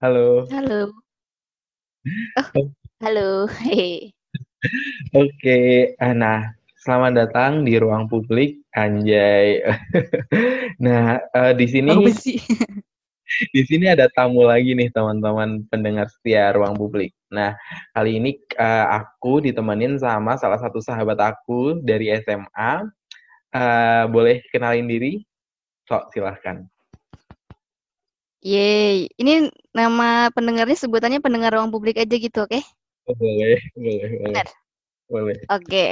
Halo. Halo. Oh, halo. Hehe. Oke, eee, nah, selamat datang di ruang publik, anjay. Nah, eee, di sini sih? di sini ada tamu lagi nih, teman-teman pendengar setia ruang publik. Nah, kali ini, eee, aku ditemenin sama salah satu sahabat aku dari SMA, eee, boleh kenalin diri? Sok, silahkan. Yeay, ini nama pendengarnya sebutannya pendengar ruang publik aja gitu, oke? Oh, boleh boleh boleh. Boleh. Oke.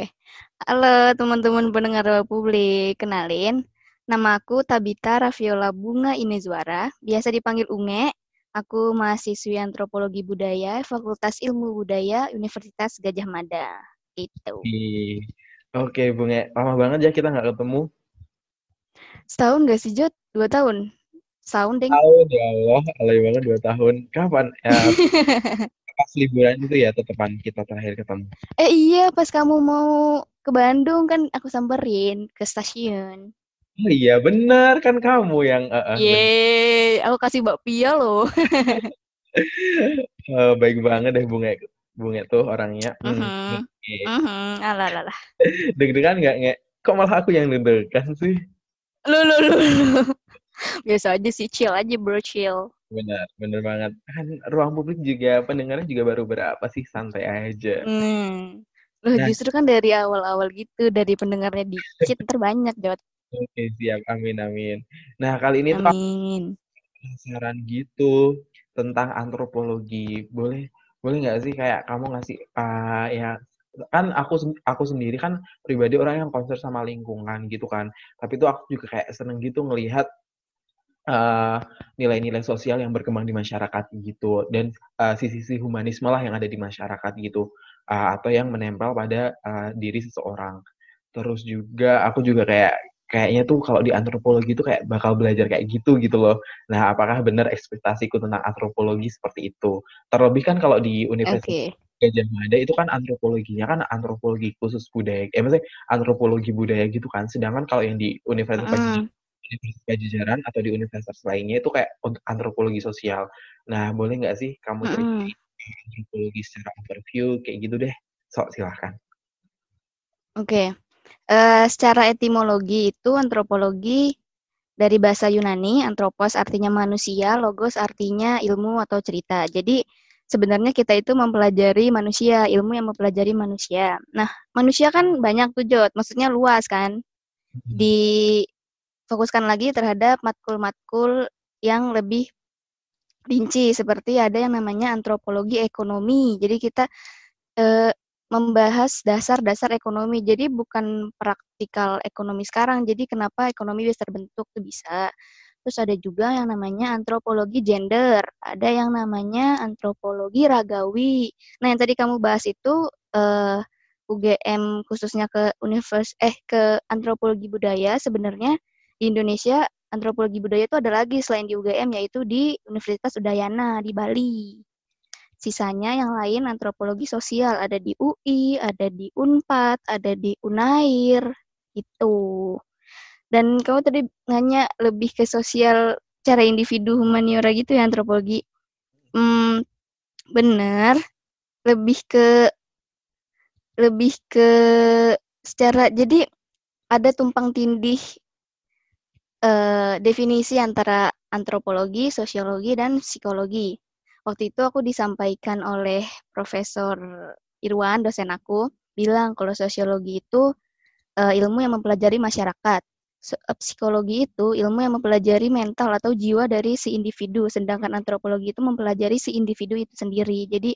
Halo teman-teman pendengar ruang publik, kenalin, nama aku Tabita Rafiola Bunga Inezuara, biasa dipanggil Unge. Aku mahasiswi Antropologi Budaya, Fakultas Ilmu Budaya, Universitas Gadjah Mada, gitu. Ih, oke, Bunge, lama banget ya kita nggak ketemu. Setahun nggak sih, Jod? 2 tahun? Setahun, deng. Setahun, ya Allah, alay banget 2 tahun. Kapan, eee, pas liburan itu ya tetepan kita terakhir ketemu? Eh, iya, pas kamu mau ke Bandung kan aku samperin ke stasiun. Oh, iya, bener, kan kamu yang heeh, bener. Yeay, aku kasih bakpia loh. Eee, baik banget deh Bunge Bunge tuh orangnya, mmm, Mhm, oke. mhm, alalalah. Deg-degan nggak, Nge? Kok malah aku yang deg-degan sih? Loh loh loh loh, biasa aja sih, chill aja, Bro, chill. Bener bener banget. Kan ruang publik juga pendengarnya juga baru berapa sih, santai aja. Mmm, loh Nah justru kan dari awal-awal gitu, dari pendengarnya dikit entar banyak, Jod. Oke, siap, amin amin. Nah, kali ini tuh Amin. penasaran gitu tentang antropologi. Boleh boleh nggak sih kayak kamu ngasih, eee, ya kan aku aku sendiri kan pribadi orang yang concern sama lingkungan gitu kan, tapi tuh aku juga kayak seneng gitu ngelihat, eee, nilai-nilai sosial yang berkembang di masyarakat gitu dan, eee, sisi-sisi humanisme lah yang ada di masyarakat gitu, eee, atau yang menempel pada, eee, diri seseorang. Terus juga aku juga kayak kayaknya tuh kalau di antropologi tuh kayak bakal belajar kayak gitu, gitu loh. Nah, apakah bener ekspektasiku tentang antropologi seperti itu? Terlebih kan kalau di Universitas Oke. Gadjah Mada itu kan antropologinya kan antropologi khusus budaya eh, maksudnya antropologi budaya gitu kan, sedangkan kalau yang di Universitas Pajaja Mhm. Universitas Pajajaran atau di universitas lainnya itu kayak untuk antropologi sosial. Nah, boleh nggak sih kamu ceritain, eee, antropologi secara overview kayak gitu deh? Sok, silahkan. Oke, eee, secara etimologi itu antropologi dari bahasa Yunani, anthropos artinya manusia, logos artinya ilmu atau cerita. Jadi sebenarnya kita itu mempelajari manusia, ilmu yang mempelajari manusia. Nah, manusia kan banyak tuh, Jod, maksudnya luas kan. Mhm. Difokuskan lagi terhadap matkul-matkul yang lebih rinci, seperti ada yang namanya antropologi ekonomi. Jadi kita, eee, membahas dasar-dasar ekonomi. Jadi bukan praktikal ekonomi sekarang, jadi kenapa ekonomi bisa terbentuk tuh bisa. Terus ada juga yang namanya antropologi gender, ada yang namanya antropologi ragawi. Nah, yang tadi kamu bahas itu, eee, UGM khususnya ke univers eh, ke antropologi budaya, sebenarnya di Indonesia antropologi budaya itu ada lagi selain di UGM, yaitu di Universitas Udayana di Bali. Sisanya yang lain antropologi sosial, ada di UI, ada di Unpad, ada di Unair, gitu. Dan kamu tadi nanya lebih ke sosial secara individu humaniora gitu ya antropologi? Mmm, bener, lebih ke lebih ke secara jadi ada tumpang tindih, eee, definisi antara antropologi, sosiologi, dan psikologi. Waktu itu aku disampaikan oleh Profesor Irwan, dosen aku, bilang kalau sosiologi itu, eee, ilmu yang mempelajari masyarakat. Eee, psikologi itu ilmu yang mempelajari mental atau jiwa dari si individu, sedangkan antropologi itu mempelajari si individu itu sendiri. Jadi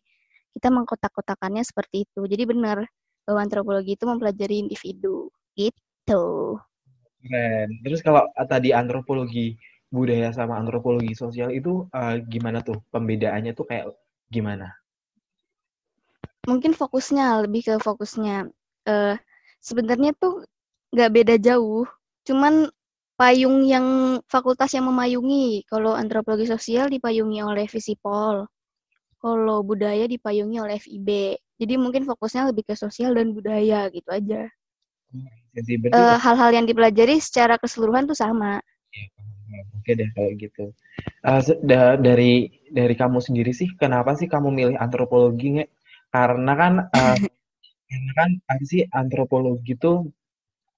kita mengkotak-kotakannya seperti itu. Jadi bener bahwa antropologi itu mempelajari individu, gitu. Keren. Terus kalau, eee, tadi antropologi budaya sama antropologi sosial itu, eee, gimana tuh pembedaannya tuh kayak gimana? Mungkin fokusnya, lebih ke fokusnya. Eee, sebenarnya tuh nggak beda jauh, cuman payung yang fakultas yang memayungi. Kalau antropologi sosial dipayungi oleh Visipol, kalau budaya dipayungi oleh FIB. Jadi mungkin fokusnya lebih ke sosial dan budaya, gitu aja. Sih, berarti Eee, hal-hal yang dipelajari secara keseluruhan tuh sama. Iya, Oke deh kalau gitu. Uh, da dari dari kamu sendiri sih, kenapa sih kamu milih antropologi nggak? Karena kan uh, karena kan apa sih antropologi itu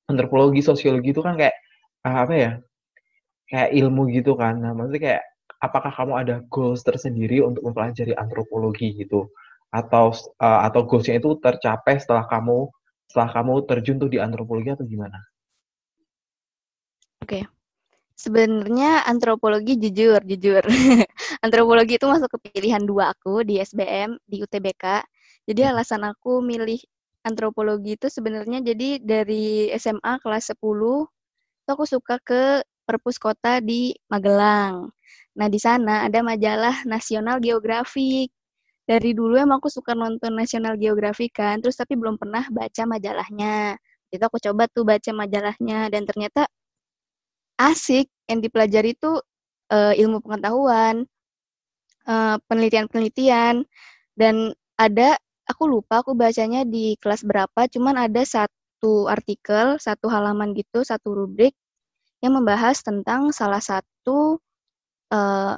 antropologi sosiologi itu kan kayak uh, apa ya? Kayak ilmu gitu kan. Nah, maksudnya kayak apakah kamu ada goals tersendiri untuk mempelajari antropologi gitu? Atau uh, atau goalsnya itu tercapai setelah kamu setelah kamu terjun tuh di antropologi atau gimana? Oke. Okay. Sebenarnya antropologi jujur, jujur. antropologi itu masuk ke pilihan dua aku di SBM, di UTBK. Jadi hmm. alasan aku milih antropologi itu sebenarnya jadi dari SMA kelas 10 itu aku suka ke perpus kota di Magelang. Nah, di sana ada majalah Nasional Geografik. Dari dulu emang aku suka nonton National Geographic kan, terus tapi belum pernah baca majalahnya. Itu aku coba tuh baca majalahnya dan ternyata asik yang dipelajari itu uh, ilmu pengetahuan, uh, penelitian-penelitian, dan ada aku lupa aku bacanya di kelas berapa, cuman ada satu artikel, satu halaman gitu, satu rubrik yang membahas tentang salah satu uh,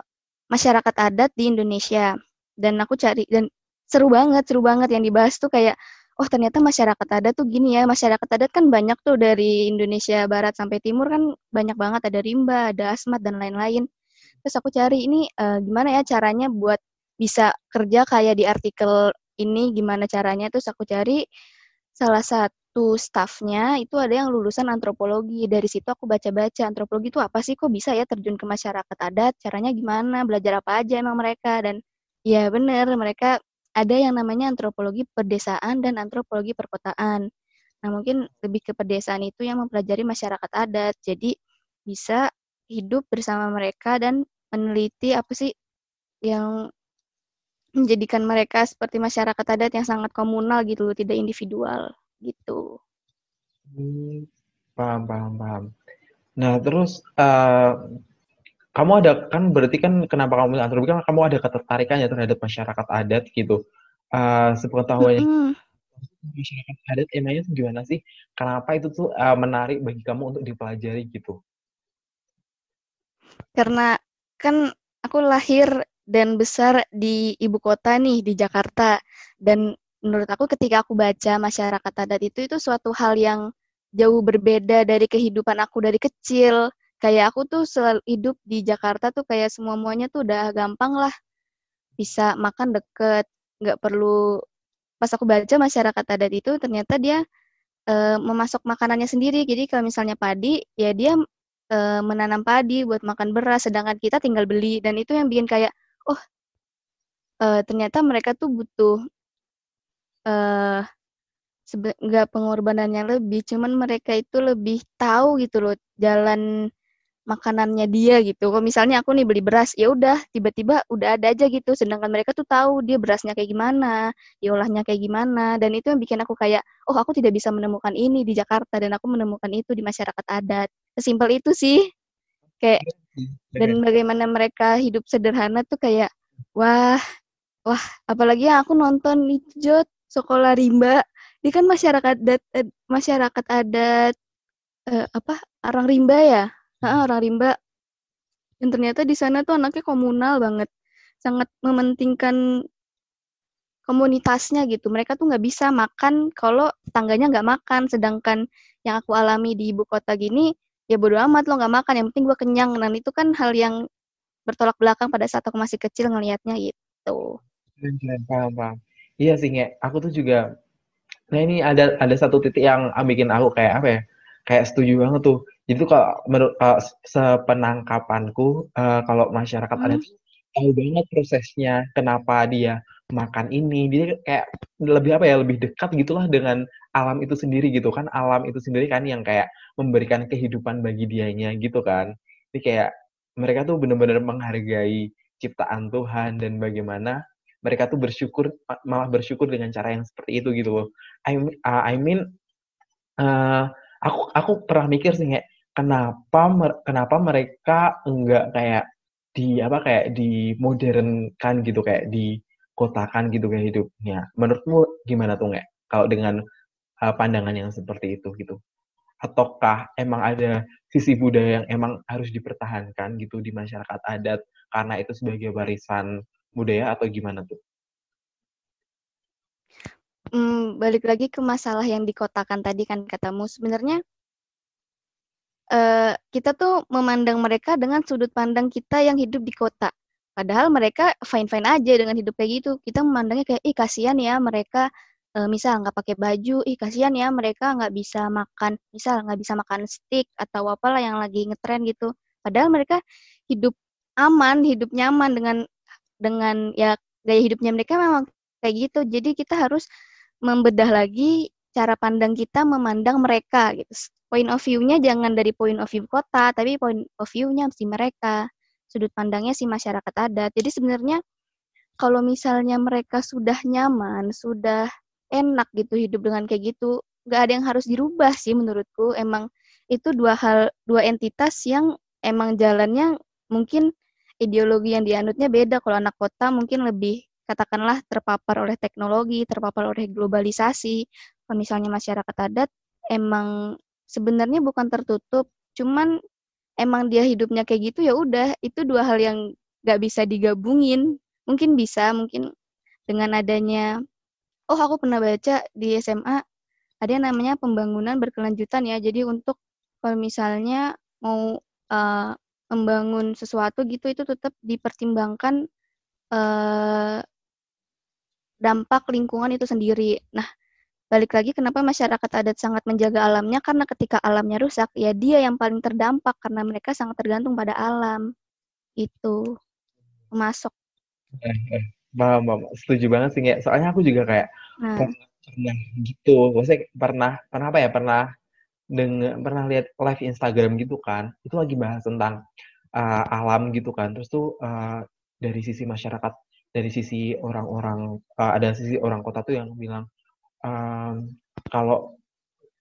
masyarakat adat di Indonesia. Dan aku cari dan seru banget, seru banget. Yang dibahas tuh kayak oh ternyata masyarakat adat tuh gini ya. Masyarakat adat kan banyak tuh dari Indonesia Barat sampai Timur kan banyak banget. Ada rimba ada asmat dan lain-lain. Terus aku cari ini uh, gimana ya caranya buat bisa kerja kayak di artikel ini gimana caranya. Terus aku cari salah satu staffnya itu ada yang lulusan antropologi. Dari situ aku baca-baca antropologi itu apa sih? Kok bisa ya terjun ke masyarakat adat? Caranya gimana? Belajar apa aja emang mereka? Dan ya bener mereka ada yang namanya antropologi pedesaan dan antropologi perkotaan. Nah, mungkin lebih ke pedesaan itu yang mempelajari masyarakat adat. Jadi bisa hidup bersama mereka dan meneliti apa sih yang menjadikan mereka seperti masyarakat adat yang sangat komunal gitu, tidak individual gitu. Hmm, paham, paham, paham. Nah, terus uh, kamu ada kan berarti kan kenapa kamu milih antropologi kan kamu ada ketertarikan ya terhadap masyarakat adat gitu. Uh, sepengetahuannya mm -hmm. masyarakat adat emangnya gimana sih? Kenapa itu tuh uh, menarik bagi kamu untuk dipelajari gitu? Karena kan aku lahir dan besar di ibu kota nih di Jakarta dan menurut aku ketika aku baca masyarakat adat itu itu suatu hal yang jauh berbeda dari kehidupan aku dari kecil kayak aku tuh selalu hidup di Jakarta tuh kayak semua muanya tuh udah gampang lah. Bisa makan deket nggak perlu pas aku baca masyarakat adat itu ternyata dia e, memasok makanannya sendiri. Jadi kalau misalnya padi ya dia e, menanam padi buat makan beras sedangkan kita tinggal beli. Dan itu yang bikin kayak oh e, ternyata mereka tuh butuh eh nggak pengorbanannya lebih cuman mereka itu lebih tahu gitu loh jalan makanannya dia gitu. Kalau misalnya aku nih beli beras, ya udah tiba-tiba udah ada aja gitu. Sedangkan mereka tuh tahu dia berasnya kayak gimana, diolahnya kayak gimana, dan itu yang bikin aku kayak, oh aku tidak bisa menemukan ini di Jakarta dan aku menemukan itu di masyarakat adat. Sesimpel itu sih. Kayak dan bagaimana mereka hidup sederhana tuh kayak wah wah apalagi yang aku nonton itu Jod sekolah rimba dia kan masyarakat adat eh, masyarakat adat eh, apa orang rimba ya Heeh, orang rimba. Dan ternyata di sana tuh anaknya komunal banget. Sangat mementingkan komunitasnya gitu. Mereka tuh nggak bisa makan kalau tangganya nggak makan. Sedangkan yang aku alami di ibu kota gini, ya bodo amat lo nggak makan. Yang penting gue kenyang. Dan itu kan hal yang bertolak belakang pada saat aku masih kecil ngelihatnya gitu. Paham, paham. Iya sih, Nge. Aku tuh juga, nah ini ada ada satu titik yang bikin aku kayak apa ya, kayak setuju banget tuh itu kalau menurut uh, sepenangkapanku uh, kalau masyarakat hmm. adat tahu banget prosesnya kenapa dia makan ini dia kayak lebih apa ya lebih dekat gitulah dengan alam itu sendiri gitu kan. Alam itu sendiri kan yang kayak memberikan kehidupan bagi dianya gitu kan. Jadi kayak mereka tuh benar-benar menghargai ciptaan Tuhan dan bagaimana mereka tuh bersyukur malah bersyukur dengan cara yang seperti itu gitu loh. I, uh, I mean uh, aku aku pernah mikir sih kayak kenapa kenapa mereka enggak kayak di apa kayak di modernkan gitu kayak di kotakan gitu kayak hidupnya. Menurutmu gimana tuh nggak kalau dengan uh, pandangan yang seperti itu gitu? Ataukah emang ada sisi budaya yang emang harus dipertahankan gitu di masyarakat adat karena itu sebagai warisan budaya atau gimana tuh? Hmm, balik lagi ke masalah yang dikotakan tadi kan katamu sebenarnya uh, kita tuh memandang mereka dengan sudut pandang kita yang hidup di kota. Padahal mereka fine-fine aja dengan hidup kayak gitu. Kita memandangnya kayak, ih kasihan ya mereka uh, misal nggak pakai baju, ih kasihan ya mereka nggak bisa makan, misal nggak bisa makan steak atau apalah yang lagi ngetren gitu. Padahal mereka hidup aman, hidup nyaman dengan dengan ya gaya hidupnya mereka memang kayak gitu. Jadi kita harus membedah lagi cara pandang kita memandang mereka gitu. Point of view-nya jangan dari point of view kota, tapi point of view-nya si mereka, sudut pandangnya si masyarakat adat. Jadi sebenarnya kalau misalnya mereka sudah nyaman, sudah enak gitu hidup dengan kayak gitu nggak ada yang harus dirubah sih menurutku emang itu dua hal dua entitas yang emang jalannya mungkin ideologi yang dianutnya beda kalau anak kota mungkin lebih katakanlah terpapar oleh teknologi terpapar oleh globalisasi misalnya masyarakat adat emang sebenarnya bukan tertutup cuman emang dia hidupnya kayak gitu ya udah itu dua hal yang nggak bisa digabungin mungkin bisa mungkin dengan adanya oh aku pernah baca di SMA ada yang namanya pembangunan berkelanjutan ya. Jadi untuk kalau misalnya mau uh, membangun sesuatu gitu itu tetap dipertimbangkan uh, dampak lingkungan itu sendiri. Nah, balik lagi kenapa masyarakat adat sangat menjaga alamnya karena ketika alamnya rusak ya dia yang paling terdampak karena mereka sangat tergantung pada alam. Itu masuk. Eh, eh, paham, paham. Setuju banget sih ya. Soalnya aku juga kayak Nah. Pernah, pernah gitu. Maksudnya pernah pernah apa ya? Pernah dengan pernah lihat live Instagram gitu kan. Itu lagi bahas tentang uh, alam gitu kan. Terus tuh uh, dari sisi masyarakat, dari sisi orang-orang uh, ada sisi orang kota tuh yang bilang um, kalau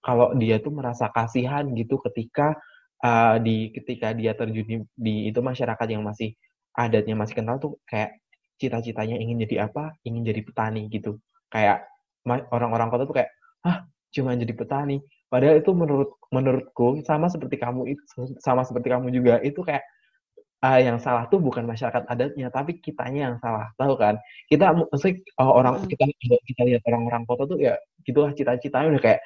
kalau dia tuh merasa kasihan gitu ketika uh, di ketika dia terjun di, di itu masyarakat yang masih adatnya masih kental tuh kayak cita-citanya ingin jadi apa? Ingin jadi petani gitu. Kayak orang-orang kota tuh kayak ah cuma jadi petani? Padahal itu menurut menurutku sama seperti kamu itu sama seperti kamu juga itu kayak uh, yang salah tuh bukan masyarakat adatnya tapi kitanya yang salah tahu kan? Kita maksudnya uh, orang kita kita lihat orang-orang kota tuh ya gitulah cita-citanya udah kayak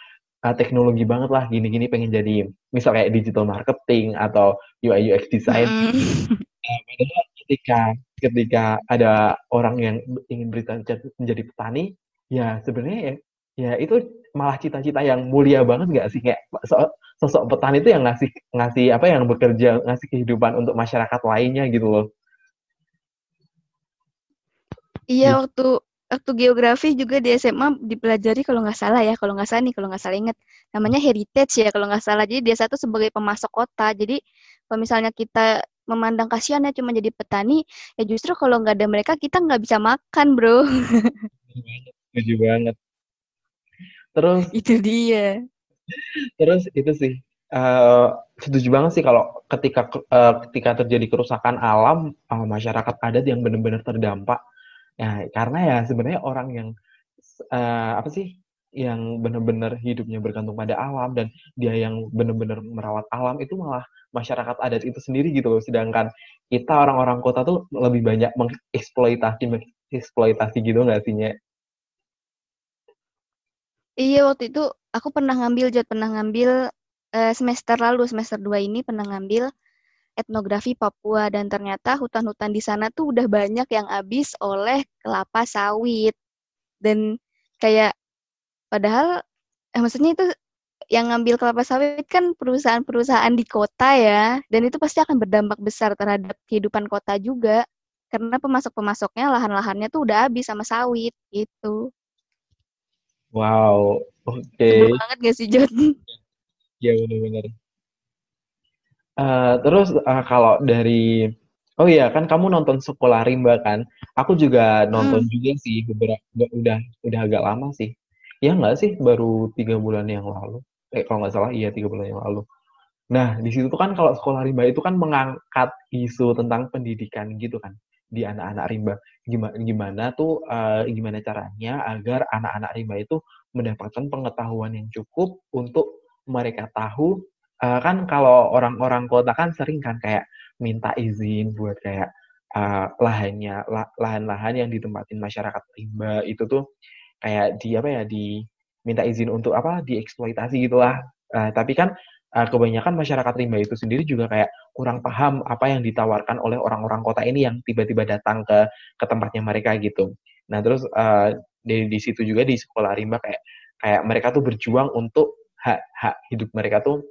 uh, teknologi banget lah gini-gini pengen jadi misal kayak digital marketing atau UI UX design. Mm. uh, ketika ketika ada orang yang ingin berita menjadi petani ya sebenarnya ya ya itu malah cita-cita yang mulia banget nggak sih? Kayak so, sosok petani itu yang ngasih ngasih apa yang bekerja ngasih kehidupan untuk masyarakat lainnya gitu loh. Iya waktu waktu geografi juga di SMA dipelajari kalau nggak salah ya kalau nggak salah nih kalau nggak salah inget namanya heritage ya kalau nggak salah. Jadi dia satu sebagai pemasok kota. Jadi kalau misalnya kita memandang kasihan ya cuma jadi petani ya justru kalau nggak ada mereka kita nggak bisa makan bro. Setuju banget. Terus itu dia terus itu sih uh, setuju banget sih kalau ketika uh, ketika terjadi kerusakan alam uh, masyarakat adat yang benar-benar terdampak. Ya karena ya sebenarnya orang yang uh, apa sih yang benar-benar hidupnya bergantung pada alam dan dia yang benar-benar merawat alam itu malah masyarakat adat itu sendiri gitu loh. Sedangkan kita orang-orang kota tuh lebih banyak mengeksploitasi mengeksploitasi gitu nggak sih Iya, waktu itu aku pernah ngambil Jod, pernah ngambil, uh, semester lalu, semester 2 ini pernah ngambil etnografi Papua dan ternyata hutan-hutan di sana tuh udah banyak yang habis oleh kelapa sawit. Dan kayak padahal eh, maksudnya itu yang ngambil kelapa sawit kan perusahaan-perusahaan di kota ya, dan itu pasti akan berdampak besar terhadap kehidupan kota juga. Karena pemasok-pemasoknya lahan-lahannya tuh udah habis sama sawit, gitu. Wow, oke. Okay. banget gak sih, John? Iya, benar-benar. Uh, terus uh, kalau dari Oh iya, kan kamu nonton Sekolah Rimba kan? Aku juga nonton hmm. juga sih beberapa udah udah agak lama sih. Ya nggak sih, baru tiga bulan yang lalu. Eh kalau nggak salah, iya tiga bulan yang lalu. Nah di situ tuh kan kalau Sekolah Rimba itu kan mengangkat isu tentang pendidikan gitu kan di anak-anak rimba. Gimana gimana tuh uh, gimana caranya agar anak-anak rimba itu mendapatkan pengetahuan yang cukup untuk mereka tahu? Uh, kan kalau orang-orang kota kan sering kan kayak minta izin buat kayak uh, lahannya lahan-lahan yang ditempatin masyarakat rimba itu tuh kayak di apa ya di minta izin untuk apa dieksploitasi gitulah. Uh, tapi kan uh, kebanyakan masyarakat rimba itu sendiri juga kayak kurang paham apa yang ditawarkan oleh orang-orang kota ini yang tiba-tiba datang ke ke tempatnya mereka gitu. Nah terus uh, di di situ juga di sekolah rimba kayak kayak mereka tuh berjuang untuk hak hak hidup mereka tuh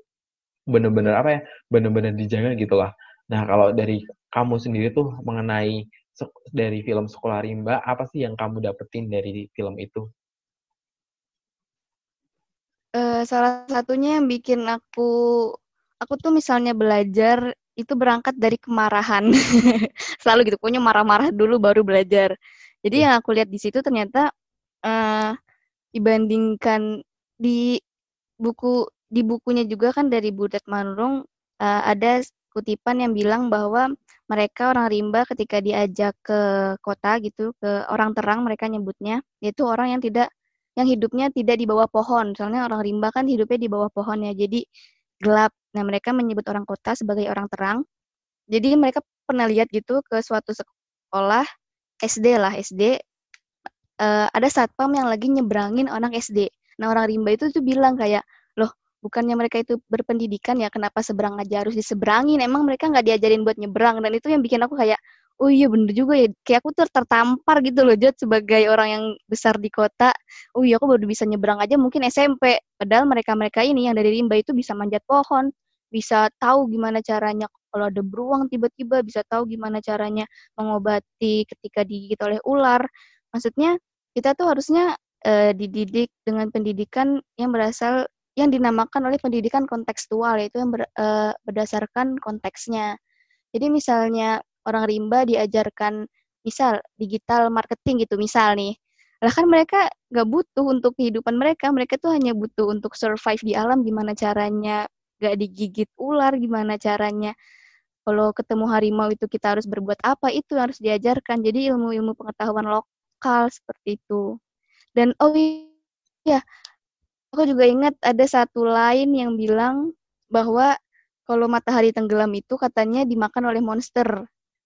bener-bener apa ya bener-bener dijaga gitu lah. Nah kalau dari kamu sendiri tuh mengenai dari film sekolah rimba apa sih yang kamu dapetin dari film itu? Uh, salah satunya yang bikin aku aku tuh misalnya belajar itu berangkat dari kemarahan. Selalu gitu pokoknya marah-marah dulu baru belajar. Jadi yang aku lihat di situ ternyata uh, dibandingkan di buku di bukunya juga kan dari Butet Manurung uh, ada kutipan yang bilang bahwa mereka orang rimba ketika diajak ke kota gitu ke orang terang mereka nyebutnya yaitu orang yang tidak yang hidupnya tidak di bawah pohon. Soalnya orang rimba kan hidupnya di bawah pohon ya jadi gelap nah mereka menyebut orang kota sebagai orang terang. Jadi mereka pernah lihat gitu ke suatu sekolah SD lah SD uh, ada satpam yang lagi nyebrangin orang SD nah orang rimba itu tuh bilang kayak loh bukannya mereka itu berpendidikan ya? Kenapa seberang aja harus diseberangin? Emang mereka nggak diajarin buat nyebrang? Dan itu yang bikin aku kayak oh iya bener juga ya. Kayak aku tuh tertampar gitu loh Jod sebagai orang yang besar di kota. Oh iya aku baru bisa nyebrang aja mungkin SMP padahal mereka-mereka ini yang dari rimba itu bisa manjat pohon bisa tahu gimana caranya kalau ada beruang tiba-tiba bisa tahu gimana caranya mengobati ketika digigit oleh ular maksudnya kita tuh harusnya uh, dididik dengan pendidikan yang berasal yang dinamakan oleh pendidikan kontekstual yaitu yang ber, uh, berdasarkan konteksnya. Jadi misalnya orang rimba diajarkan misal digital marketing gitu misal nih. Lah kan mereka nggak butuh untuk kehidupan mereka, mereka tuh hanya butuh untuk survive di alam gimana caranya gak digigit ular, gimana caranya kalau ketemu harimau itu kita harus berbuat apa itu harus diajarkan. Jadi ilmu-ilmu pengetahuan lokal seperti itu. Dan oh iya, Aku juga ingat ada satu lain yang bilang bahwa kalau matahari tenggelam itu katanya dimakan oleh monster.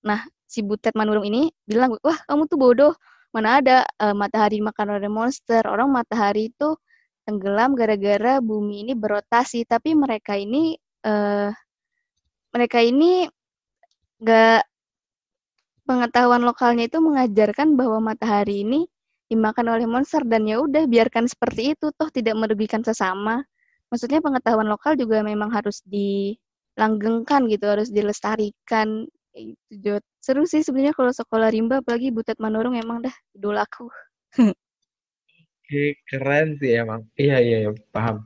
Nah, si Butet Manurung ini bilang, wah kamu tuh bodoh, mana ada uh, matahari dimakan oleh monster. Orang matahari itu tenggelam gara-gara bumi ini berotasi, tapi mereka ini uh, mereka ini gak pengetahuan lokalnya itu mengajarkan bahwa matahari ini dimakan oleh monster dan ya udah biarkan seperti itu toh tidak merugikan sesama. Maksudnya pengetahuan lokal juga memang harus dilanggengkan gitu, harus dilestarikan. Itu. Seru sih sebenarnya kalau sekolah rimba apalagi Butet Manurung emang dah idolaku. Oke, keren sih emang. Iya, iya, iya, paham.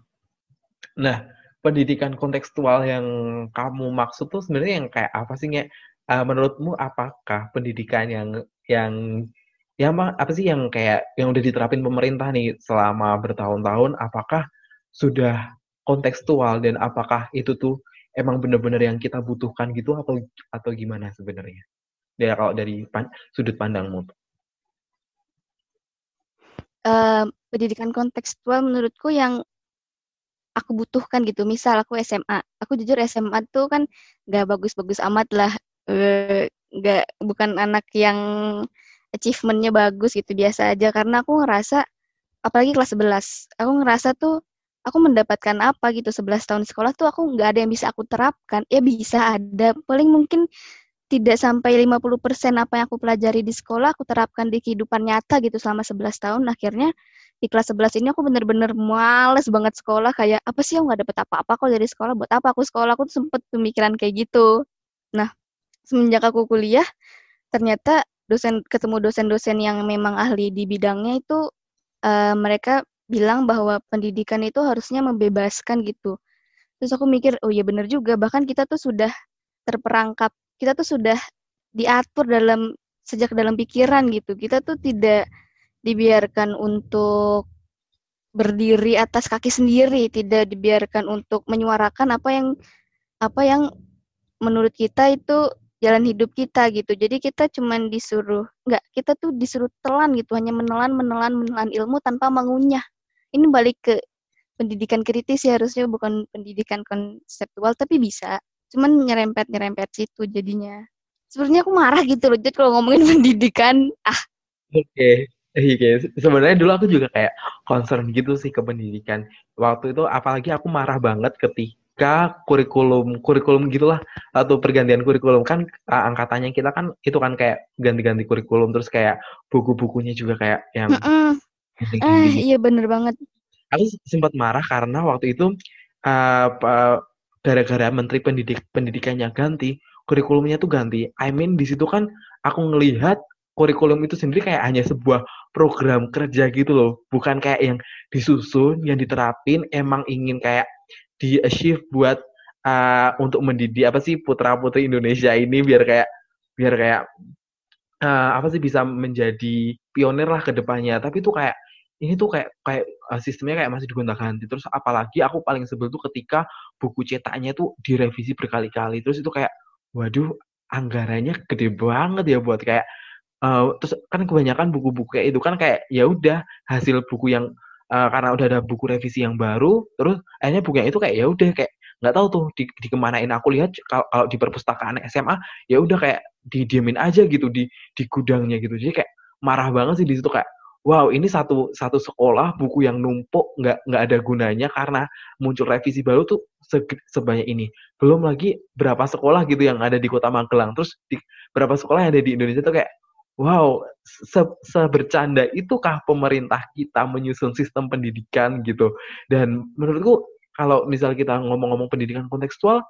Nah, pendidikan kontekstual yang kamu maksud tuh sebenarnya yang kayak apa sih, Nge? Uh, menurutmu apakah pendidikan yang yang ya apa sih yang kayak yang udah diterapin pemerintah nih selama bertahun-tahun apakah sudah kontekstual dan apakah itu tuh emang benar-benar yang kita butuhkan gitu atau atau gimana sebenarnya dari kalau dari pan, sudut pandangmu uh, pendidikan kontekstual menurutku yang aku butuhkan gitu. Misal aku SMA aku jujur SMA tuh kan nggak bagus-bagus amat lah. Nggak uh, bukan anak yang achievementnya bagus gitu biasa aja. Karena aku ngerasa apalagi kelas 11 aku ngerasa tuh aku mendapatkan apa gitu. 11 tahun sekolah tuh aku nggak ada yang bisa aku terapkan. Ya bisa ada. Paling mungkin tidak sampai 50% apa yang aku pelajari di sekolah aku terapkan di kehidupan nyata gitu selama 11 tahun. Akhirnya di kelas 11 ini aku bener-bener males banget sekolah. Kayak apa sih aku nggak dapet apa-apa kok dari sekolah? Buat apa aku sekolah? Aku tuh sempet pemikiran kayak gitu. Nah semenjak aku kuliah ternyata dosen ketemu dosen-dosen yang memang ahli di bidangnya itu uh, mereka bilang bahwa pendidikan itu harusnya membebaskan gitu. Terus aku mikir, oh iya bener juga, bahkan kita tuh sudah terperangkap, kita tuh sudah diatur dalam sejak dalam pikiran gitu. Kita tuh tidak dibiarkan untuk berdiri atas kaki sendiri, tidak dibiarkan untuk menyuarakan apa yang apa yang menurut kita itu jalan hidup kita gitu. Jadi kita cuman disuruh enggak, kita tuh disuruh telan gitu, hanya menelan, menelan, menelan ilmu tanpa mengunyah. Ini balik ke pendidikan kritis ya harusnya bukan pendidikan konseptual tapi bisa cuman nyerempet nyerempet situ jadinya sebenarnya aku marah gitu loh jadi kalau ngomongin pendidikan ah oke okay. Iya, okay. sebenarnya dulu aku juga kayak concern gitu sih ke pendidikan. Waktu itu apalagi aku marah banget ketika kurikulum kurikulum gitulah atau pergantian kurikulum kan angkatannya kita kan itu kan kayak ganti-ganti kurikulum terus kayak buku-bukunya juga kayak yang mm -mm. Eh, iya bener banget. Aku sempat marah karena waktu itu uh, gara-gara menteri pendidik pendidikannya ganti, kurikulumnya tuh ganti. I mean di situ kan aku ngelihat kurikulum itu sendiri kayak hanya sebuah program kerja gitu loh, bukan kayak yang disusun, yang diterapin, emang ingin kayak di achieve buat uh, untuk mendidik apa sih putra putri Indonesia ini biar kayak biar kayak uh, apa sih bisa menjadi pionir lah ke depannya. Tapi itu kayak ini tuh kayak kayak uh, sistemnya kayak masih digonta-ganti. Terus apalagi aku paling sebel tuh ketika buku cetaknya tuh direvisi berkali-kali. Terus itu kayak waduh anggarannya gede banget ya buat kayak uh, terus kan kebanyakan buku-buku itu kan kayak ya udah hasil buku yang uh, karena udah ada buku revisi yang baru terus akhirnya buku yang itu kayak ya udah kayak nggak tahu tuh di, di kemanain aku lihat kalau, kalau di perpustakaan SMA ya udah kayak didiemin aja gitu di di gudangnya gitu jadi kayak marah banget sih di situ kayak wow ini satu satu sekolah buku yang numpuk nggak nggak ada gunanya karena muncul revisi baru tuh se, sebanyak ini belum lagi berapa sekolah gitu yang ada di kota Magelang terus di berapa sekolah yang ada di Indonesia tuh kayak wow, se sebercanda itukah pemerintah kita menyusun sistem pendidikan gitu. Dan menurutku kalau misal kita ngomong-ngomong pendidikan kontekstual,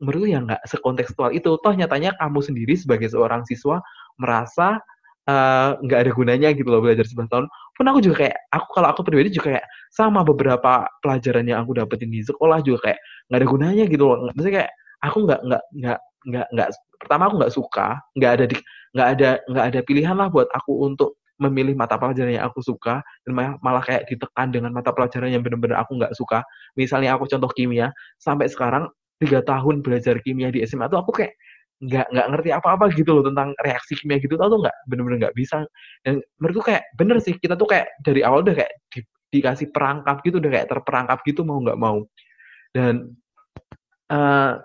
menurutku ya nggak sekontekstual itu. Toh nyatanya kamu sendiri sebagai seorang siswa merasa uh, nggak ada gunanya gitu loh belajar sebelas tahun. Pun aku juga kayak, aku kalau aku pribadi juga kayak sama beberapa pelajaran yang aku dapetin di sekolah juga kayak nggak ada gunanya gitu loh. Maksudnya kayak aku nggak nggak nggak nggak nggak pertama aku nggak suka nggak ada di nggak ada nggak ada pilihan lah buat aku untuk memilih mata pelajaran yang aku suka dan malah kayak ditekan dengan mata pelajaran yang benar-benar aku nggak suka misalnya aku contoh kimia sampai sekarang tiga tahun belajar kimia di SMA tuh aku kayak nggak nggak ngerti apa-apa gitu loh tentang reaksi kimia gitu tau tuh nggak? Bener-bener nggak bisa. Dan menurutku kayak bener sih kita tuh kayak dari awal udah kayak di, dikasih perangkap gitu udah kayak terperangkap gitu mau nggak mau. Dan uh,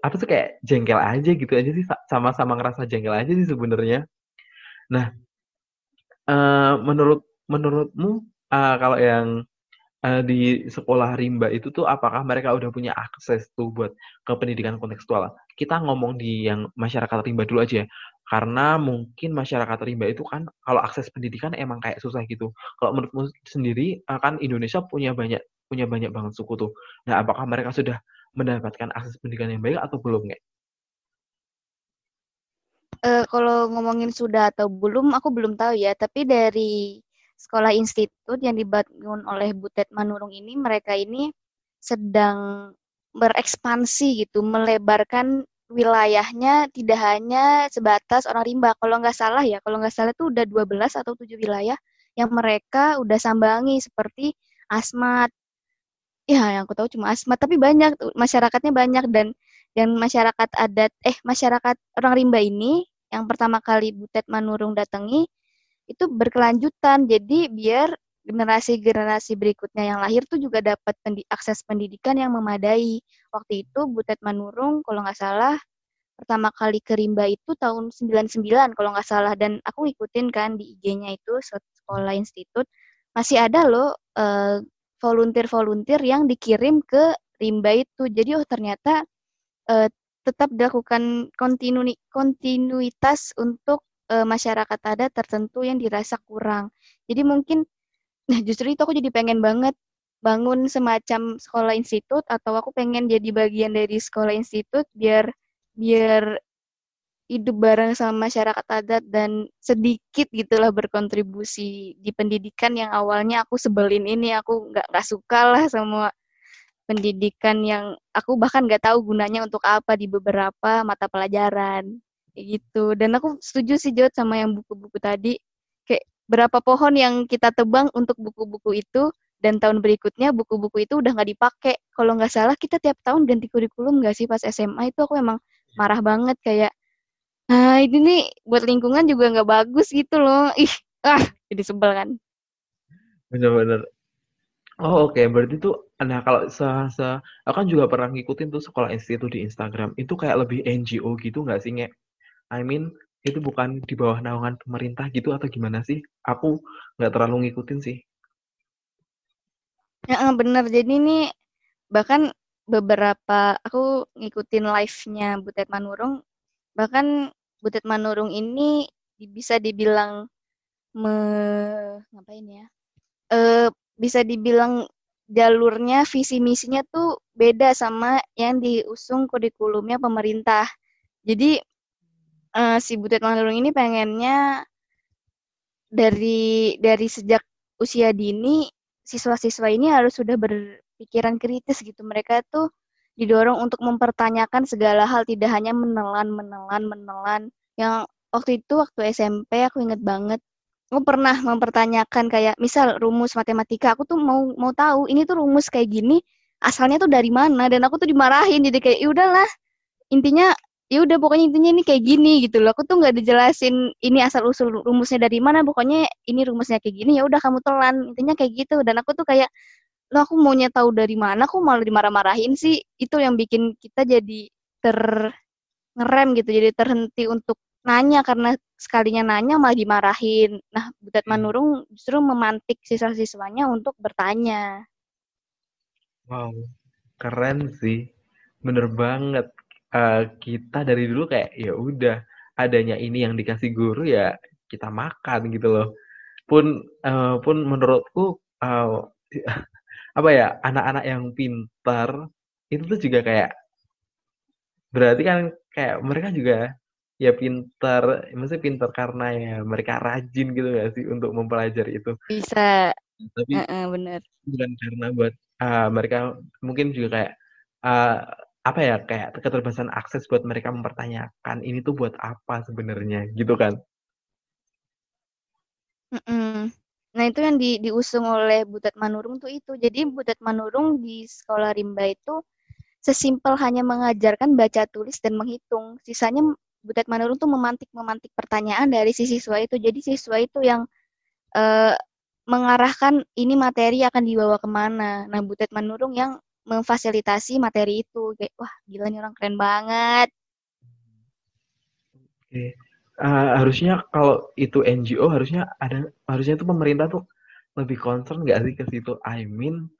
apa sih kayak jengkel aja gitu aja sih sama-sama ngerasa jengkel aja sih sebenarnya. Nah, uh, menurut menurutmu uh, kalau yang uh, di sekolah rimba itu tuh apakah mereka udah punya akses tuh buat ke pendidikan kontekstual? Kita ngomong di yang masyarakat rimba dulu aja ya. Karena mungkin masyarakat rimba itu kan kalau akses pendidikan emang kayak susah gitu. Kalau menurutmu sendiri kan Indonesia punya banyak punya banyak banget suku tuh. Nah, apakah mereka sudah mendapatkan akses pendidikan yang baik atau belum nggak? Uh, kalau ngomongin sudah atau belum, aku belum tahu ya. Tapi dari sekolah institut yang dibangun oleh Butet Manurung ini, mereka ini sedang berekspansi gitu, melebarkan wilayahnya tidak hanya sebatas orang rimba. Kalau nggak salah ya, kalau nggak salah itu udah 12 atau 7 wilayah yang mereka udah sambangi seperti Asmat, ya yang aku tahu cuma asma tapi banyak masyarakatnya banyak dan dan masyarakat adat eh masyarakat orang rimba ini yang pertama kali Butet Manurung datangi itu berkelanjutan. Jadi biar generasi-generasi berikutnya yang lahir tuh juga dapat pendi akses pendidikan yang memadai. Waktu itu Butet Manurung kalau nggak salah pertama kali ke Rimba itu tahun 99 kalau nggak salah. Dan aku ngikutin kan di IG-nya itu sekolah institut. Masih ada loh uh, volunteer-volunteer yang dikirim ke rimba itu. Jadi oh ternyata uh, tetap dilakukan kontinu kontinuitas untuk uh, masyarakat adat tertentu yang dirasa kurang. Jadi mungkin nah justru itu aku jadi pengen banget bangun semacam sekolah institut atau aku pengen jadi bagian dari sekolah institut biar biar hidup bareng sama masyarakat adat dan sedikit gitulah berkontribusi di pendidikan yang awalnya aku sebelin ini aku nggak nggak suka lah sama pendidikan yang aku bahkan nggak tahu gunanya untuk apa di beberapa mata pelajaran kayak gitu dan aku setuju sih Jod sama yang buku-buku tadi kayak berapa pohon yang kita tebang untuk buku-buku itu dan tahun berikutnya buku-buku itu udah nggak dipakai kalau nggak salah kita tiap tahun ganti kurikulum nggak sih pas SMA itu aku emang marah banget kayak Nah, ini nih buat lingkungan juga nggak bagus gitu loh. Ih, ah, jadi sebel kan. Bener-bener. Oh oke, berarti tuh nah kalau se se aku kan juga pernah ngikutin tuh Sekolah institut di Instagram, itu kayak lebih NGO gitu nggak sih, Nge? I mean, itu bukan di bawah naungan pemerintah gitu atau gimana sih? Aku nggak terlalu ngikutin sih. Ya bener. Jadi ini bahkan beberapa aku ngikutin live-nya Butet Manurung, bahkan Butet Manurung ini bisa dibilang me ngapain ya? Eh bisa dibilang jalurnya visi misinya tuh beda sama yang diusung kurikulumnya pemerintah. Jadi uh, si Butet Manurung ini pengennya dari dari sejak usia dini siswa-siswa ini harus sudah berpikiran kritis gitu. Mereka tuh didorong untuk mempertanyakan segala hal tidak hanya menelan menelan menelan. Yang waktu itu waktu SMP aku inget banget. Aku pernah mempertanyakan kayak misal rumus matematika aku tuh mau mau tahu ini tuh rumus kayak gini asalnya tuh dari mana? Dan aku tuh dimarahin jadi kayak ya udahlah. Intinya ya udah pokoknya intinya ini kayak gini gitu loh aku tuh nggak dijelasin ini asal usul rumusnya dari mana pokoknya ini rumusnya kayak gini ya udah kamu telan intinya kayak gitu dan aku tuh kayak lo aku maunya tahu dari mana aku malah dimarah-marahin sih itu yang bikin kita jadi ter ngerem gitu jadi terhenti untuk nanya karena sekalinya nanya malah dimarahin. Nah, Butet hmm. Manurung justru memantik siswa-siswanya untuk bertanya. Wow, keren sih. Bener banget. Uh, kita dari dulu kayak ya udah adanya ini yang dikasih guru ya kita makan gitu loh. Pun uh, pun menurutku uh, apa ya anak-anak yang pintar itu tuh juga kayak berarti kan kayak mereka juga ya pintar, maksudnya pintar karena ya mereka rajin gitu gak sih untuk mempelajari itu. Bisa. Tapi uh -uh, bener. bukan karena buat uh, mereka mungkin juga kayak uh, apa ya kayak keterbatasan akses buat mereka mempertanyakan ini tuh buat apa sebenarnya gitu kan? Nah itu yang di, diusung oleh Butet Manurung tuh itu. Jadi Butet Manurung di sekolah rimba itu sesimpel hanya mengajarkan baca tulis dan menghitung. Sisanya Butet Manurung tuh memantik-memantik pertanyaan dari si siswa itu. Jadi siswa itu yang uh, mengarahkan ini materi akan dibawa ke mana. Nah, Butet Manurung yang memfasilitasi materi itu. Kayak, wah gila nih orang keren banget. Oke. Uh, harusnya kalau itu NGO harusnya ada harusnya itu pemerintah tuh lebih concern nggak sih ke situ? I mean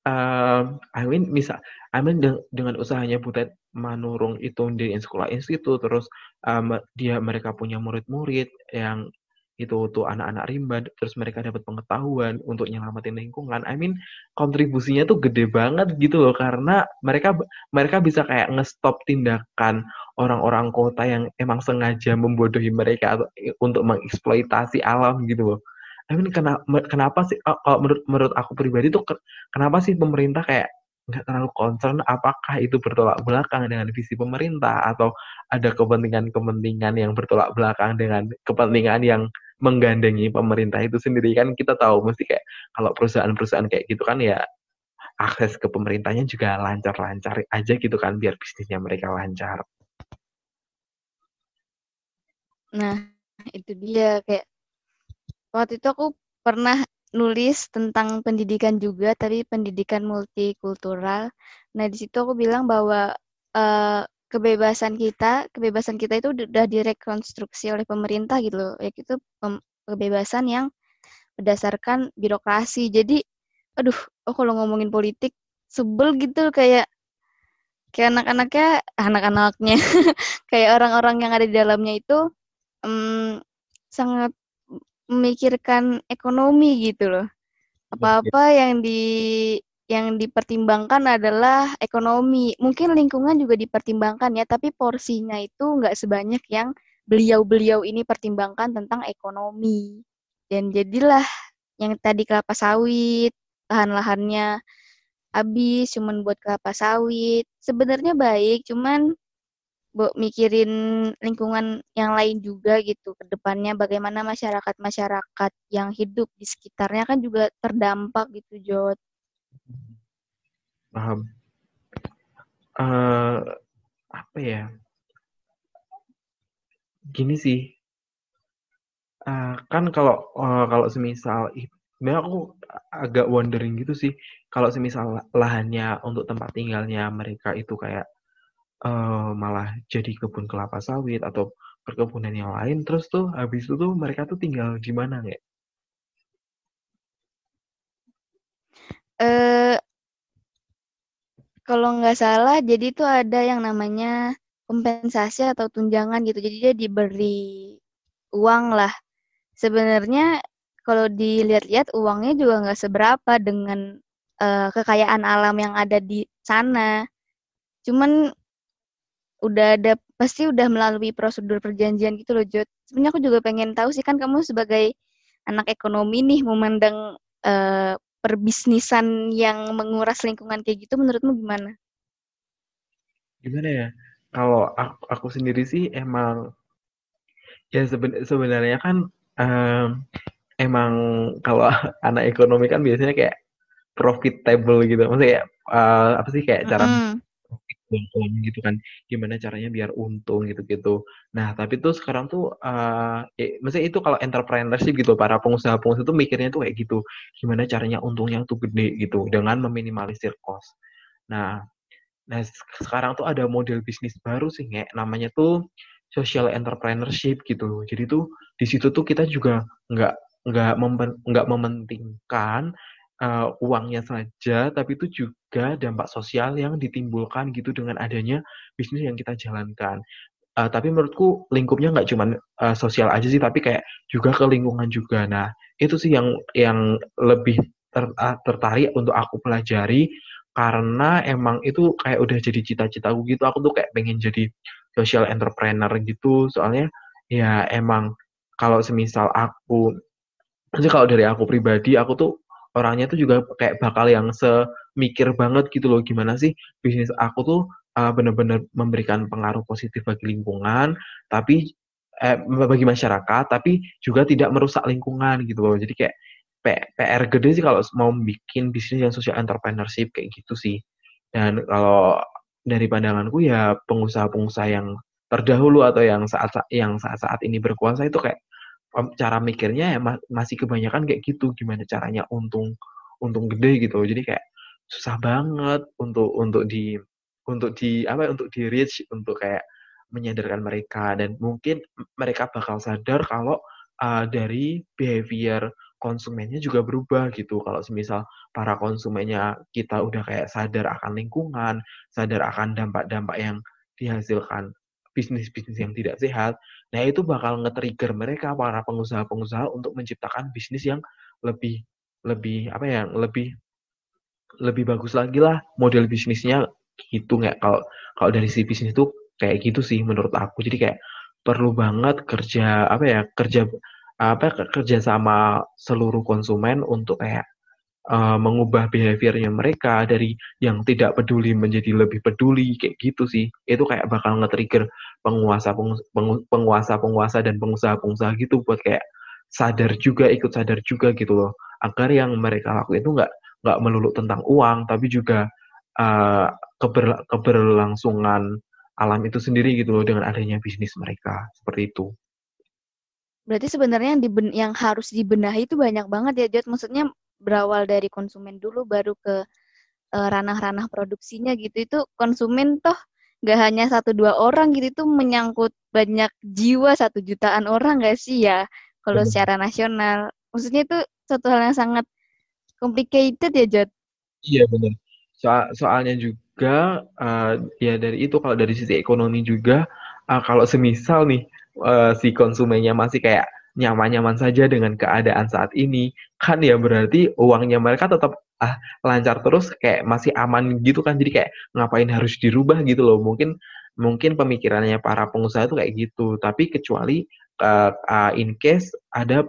Uh, I mean misal I mean de dengan usahanya Butet Manurung itu di sekolah institut, terus, um, dia mereka punya murid-murid yang itu tuh anak-anak rimba, terus mereka dapat pengetahuan untuk nyelamatin lingkungan. I mean kontribusinya tuh gede banget gitu loh, karena mereka mereka bisa kayak ngestop tindakan orang-orang kota yang emang sengaja membodohi mereka untuk mengeksploitasi alam gitu loh. I mean kenapa kenapa sih kalau menurut menurut aku pribadi tuh kenapa sih pemerintah kayak nggak terlalu concern apakah itu bertolak belakang dengan visi pemerintah atau ada kepentingan-kepentingan yang bertolak belakang dengan kepentingan yang menggandengi pemerintah itu sendiri kan kita tahu mesti kayak kalau perusahaan-perusahaan kayak gitu kan ya akses ke pemerintahnya juga lancar-lancar aja gitu kan biar bisnisnya mereka lancar. Nah, itu dia kayak Waktu itu aku pernah nulis tentang pendidikan juga, tapi pendidikan multikultural. Nah, di situ aku bilang bahwa uh, kebebasan kita, kebebasan kita itu sudah direkonstruksi oleh pemerintah gitu loh, yaitu kebebasan yang berdasarkan birokrasi. Jadi, aduh, oh kalau ngomongin politik sebel gitu kayak kayak anak-anaknya, anak-anaknya, kayak orang-orang yang ada di dalamnya itu um, sangat memikirkan ekonomi gitu loh. Apa-apa yang di yang dipertimbangkan adalah ekonomi. Mungkin lingkungan juga dipertimbangkan ya, tapi porsinya itu nggak sebanyak yang beliau-beliau ini pertimbangkan tentang ekonomi. Dan jadilah yang tadi kelapa sawit, lahan-lahannya habis cuman buat kelapa sawit. Sebenarnya baik, cuman mikirin lingkungan yang lain juga gitu ke depannya bagaimana masyarakat-masyarakat yang hidup di sekitarnya kan juga terdampak gitu Jod. Paham. Uh, apa ya? Gini sih. Uh, kan kalau uh, kalau semisal sebenarnya aku agak wondering gitu sih kalau semisal lahannya untuk tempat tinggalnya mereka itu kayak uh, malah jadi kebun kelapa sawit atau perkebunan yang lain terus tuh habis itu tuh mereka tuh tinggal di mana ya? Eh kalau nggak salah jadi itu ada yang namanya kompensasi atau tunjangan gitu. Jadi dia diberi uang lah. Sebenarnya kalau dilihat-lihat uangnya juga nggak seberapa dengan uh, kekayaan alam yang ada di sana. Cuman udah ada pasti udah melalui prosedur perjanjian gitu loh Jod. Sebenarnya aku juga pengen tahu sih kan kamu sebagai anak ekonomi nih memandang uh, perbisnisan yang menguras lingkungan kayak gitu menurutmu gimana? Gimana ya? Kalau aku, aku sendiri sih emang ya seben, sebenarnya kan um, emang kalau anak ekonomi kan biasanya kayak profitable gitu. Maksudnya kayak uh, apa sih kayak cara mm -hmm pelan gitu kan, gimana caranya biar untung gitu-gitu. Nah, tapi tuh sekarang tuh, uh, ya maksudnya itu kalau entrepreneurship gitu, para pengusaha-pengusaha tuh mikirnya tuh kayak gitu, gimana caranya untungnya tuh gede gitu, dengan meminimalisir cost. Nah nah sekarang tuh ada model bisnis baru sih, kayak namanya tuh social entrepreneurship gitu. Jadi tuh di situ tuh kita juga nggak nggak nggak mementingkan uh, uangnya saja, tapi itu juga dampak sosial yang ditimbulkan gitu dengan adanya bisnis yang kita jalankan. Uh, tapi menurutku lingkupnya nggak cuma uh, sosial aja sih, tapi kayak juga ke lingkungan juga. Nah, itu sih yang yang lebih ter, uh, tertarik untuk aku pelajari karena emang itu kayak udah jadi cita-citaku gitu. Aku tuh kayak pengen jadi social entrepreneur gitu. Soalnya ya emang kalau semisal aku, jadi kalau dari aku pribadi, aku tuh orangnya tuh juga kayak bakal yang semikir banget gitu loh. Gimana sih bisnis aku tuh uh, benar-benar memberikan pengaruh positif bagi lingkungan tapi eh, bagi masyarakat tapi juga tidak merusak lingkungan gitu loh. Jadi kayak PR gede sih kalau mau bikin bisnis yang social entrepreneurship kayak gitu sih. Dan kalau dari pandanganku ya pengusaha-pengusaha yang terdahulu atau yang saat yang saat-saat ini berkuasa itu kayak cara mikirnya ya masih kebanyakan kayak gitu, gimana caranya untung untung gede gitu. Jadi kayak susah banget untuk untuk di untuk di apa ya, untuk di-reach, untuk kayak menyadarkan mereka dan mungkin mereka bakal sadar kalau, uh, dari behavior konsumennya juga berubah gitu. Kalau semisal para konsumennya kita udah kayak sadar akan lingkungan, sadar akan dampak-dampak yang dihasilkan bisnis-bisnis yang tidak sehat, nah itu bakal nge-trigger mereka para pengusaha-pengusaha untuk menciptakan bisnis yang lebih lebih apa ya, lebih lebih bagus lagi lah model bisnisnya gitu nggak kalau kalau dari si bisnis itu kayak gitu sih menurut aku. Jadi kayak perlu banget kerja apa ya, kerja apa kerja sama seluruh konsumen untuk kayak uh, mengubah behaviornya mereka dari yang tidak peduli menjadi lebih peduli kayak gitu sih itu kayak bakal nge-trigger penguasa penguasa penguasa dan pengusaha-pengusaha gitu buat kayak sadar juga ikut sadar juga gitu loh agar yang mereka lakukan itu nggak nggak melulu tentang uang tapi juga uh, keber, keberlangsungan alam itu sendiri gitu loh dengan adanya bisnis mereka seperti itu. Berarti sebenarnya yang, yang harus dibenahi itu banyak banget ya Jod. Maksudnya berawal dari konsumen dulu baru ke uh, ranah-ranah produksinya gitu. Itu konsumen toh nggak hanya satu dua orang gitu itu menyangkut banyak jiwa satu jutaan orang nggak sih ya kalau secara nasional. Maksudnya itu satu hal yang sangat complicated ya Jod iya benar Soal, soalnya juga uh, ya dari itu kalau dari sisi ekonomi juga uh, kalau semisal nih uh, si konsumennya masih kayak nyaman-nyaman saja dengan keadaan saat ini, kan ya berarti uangnya mereka tetap ah lancar terus kayak masih aman gitu kan. Jadi kayak ngapain harus dirubah gitu loh. Mungkin mungkin pemikirannya para pengusaha itu kayak gitu. Tapi kecuali uh, uh, in case ada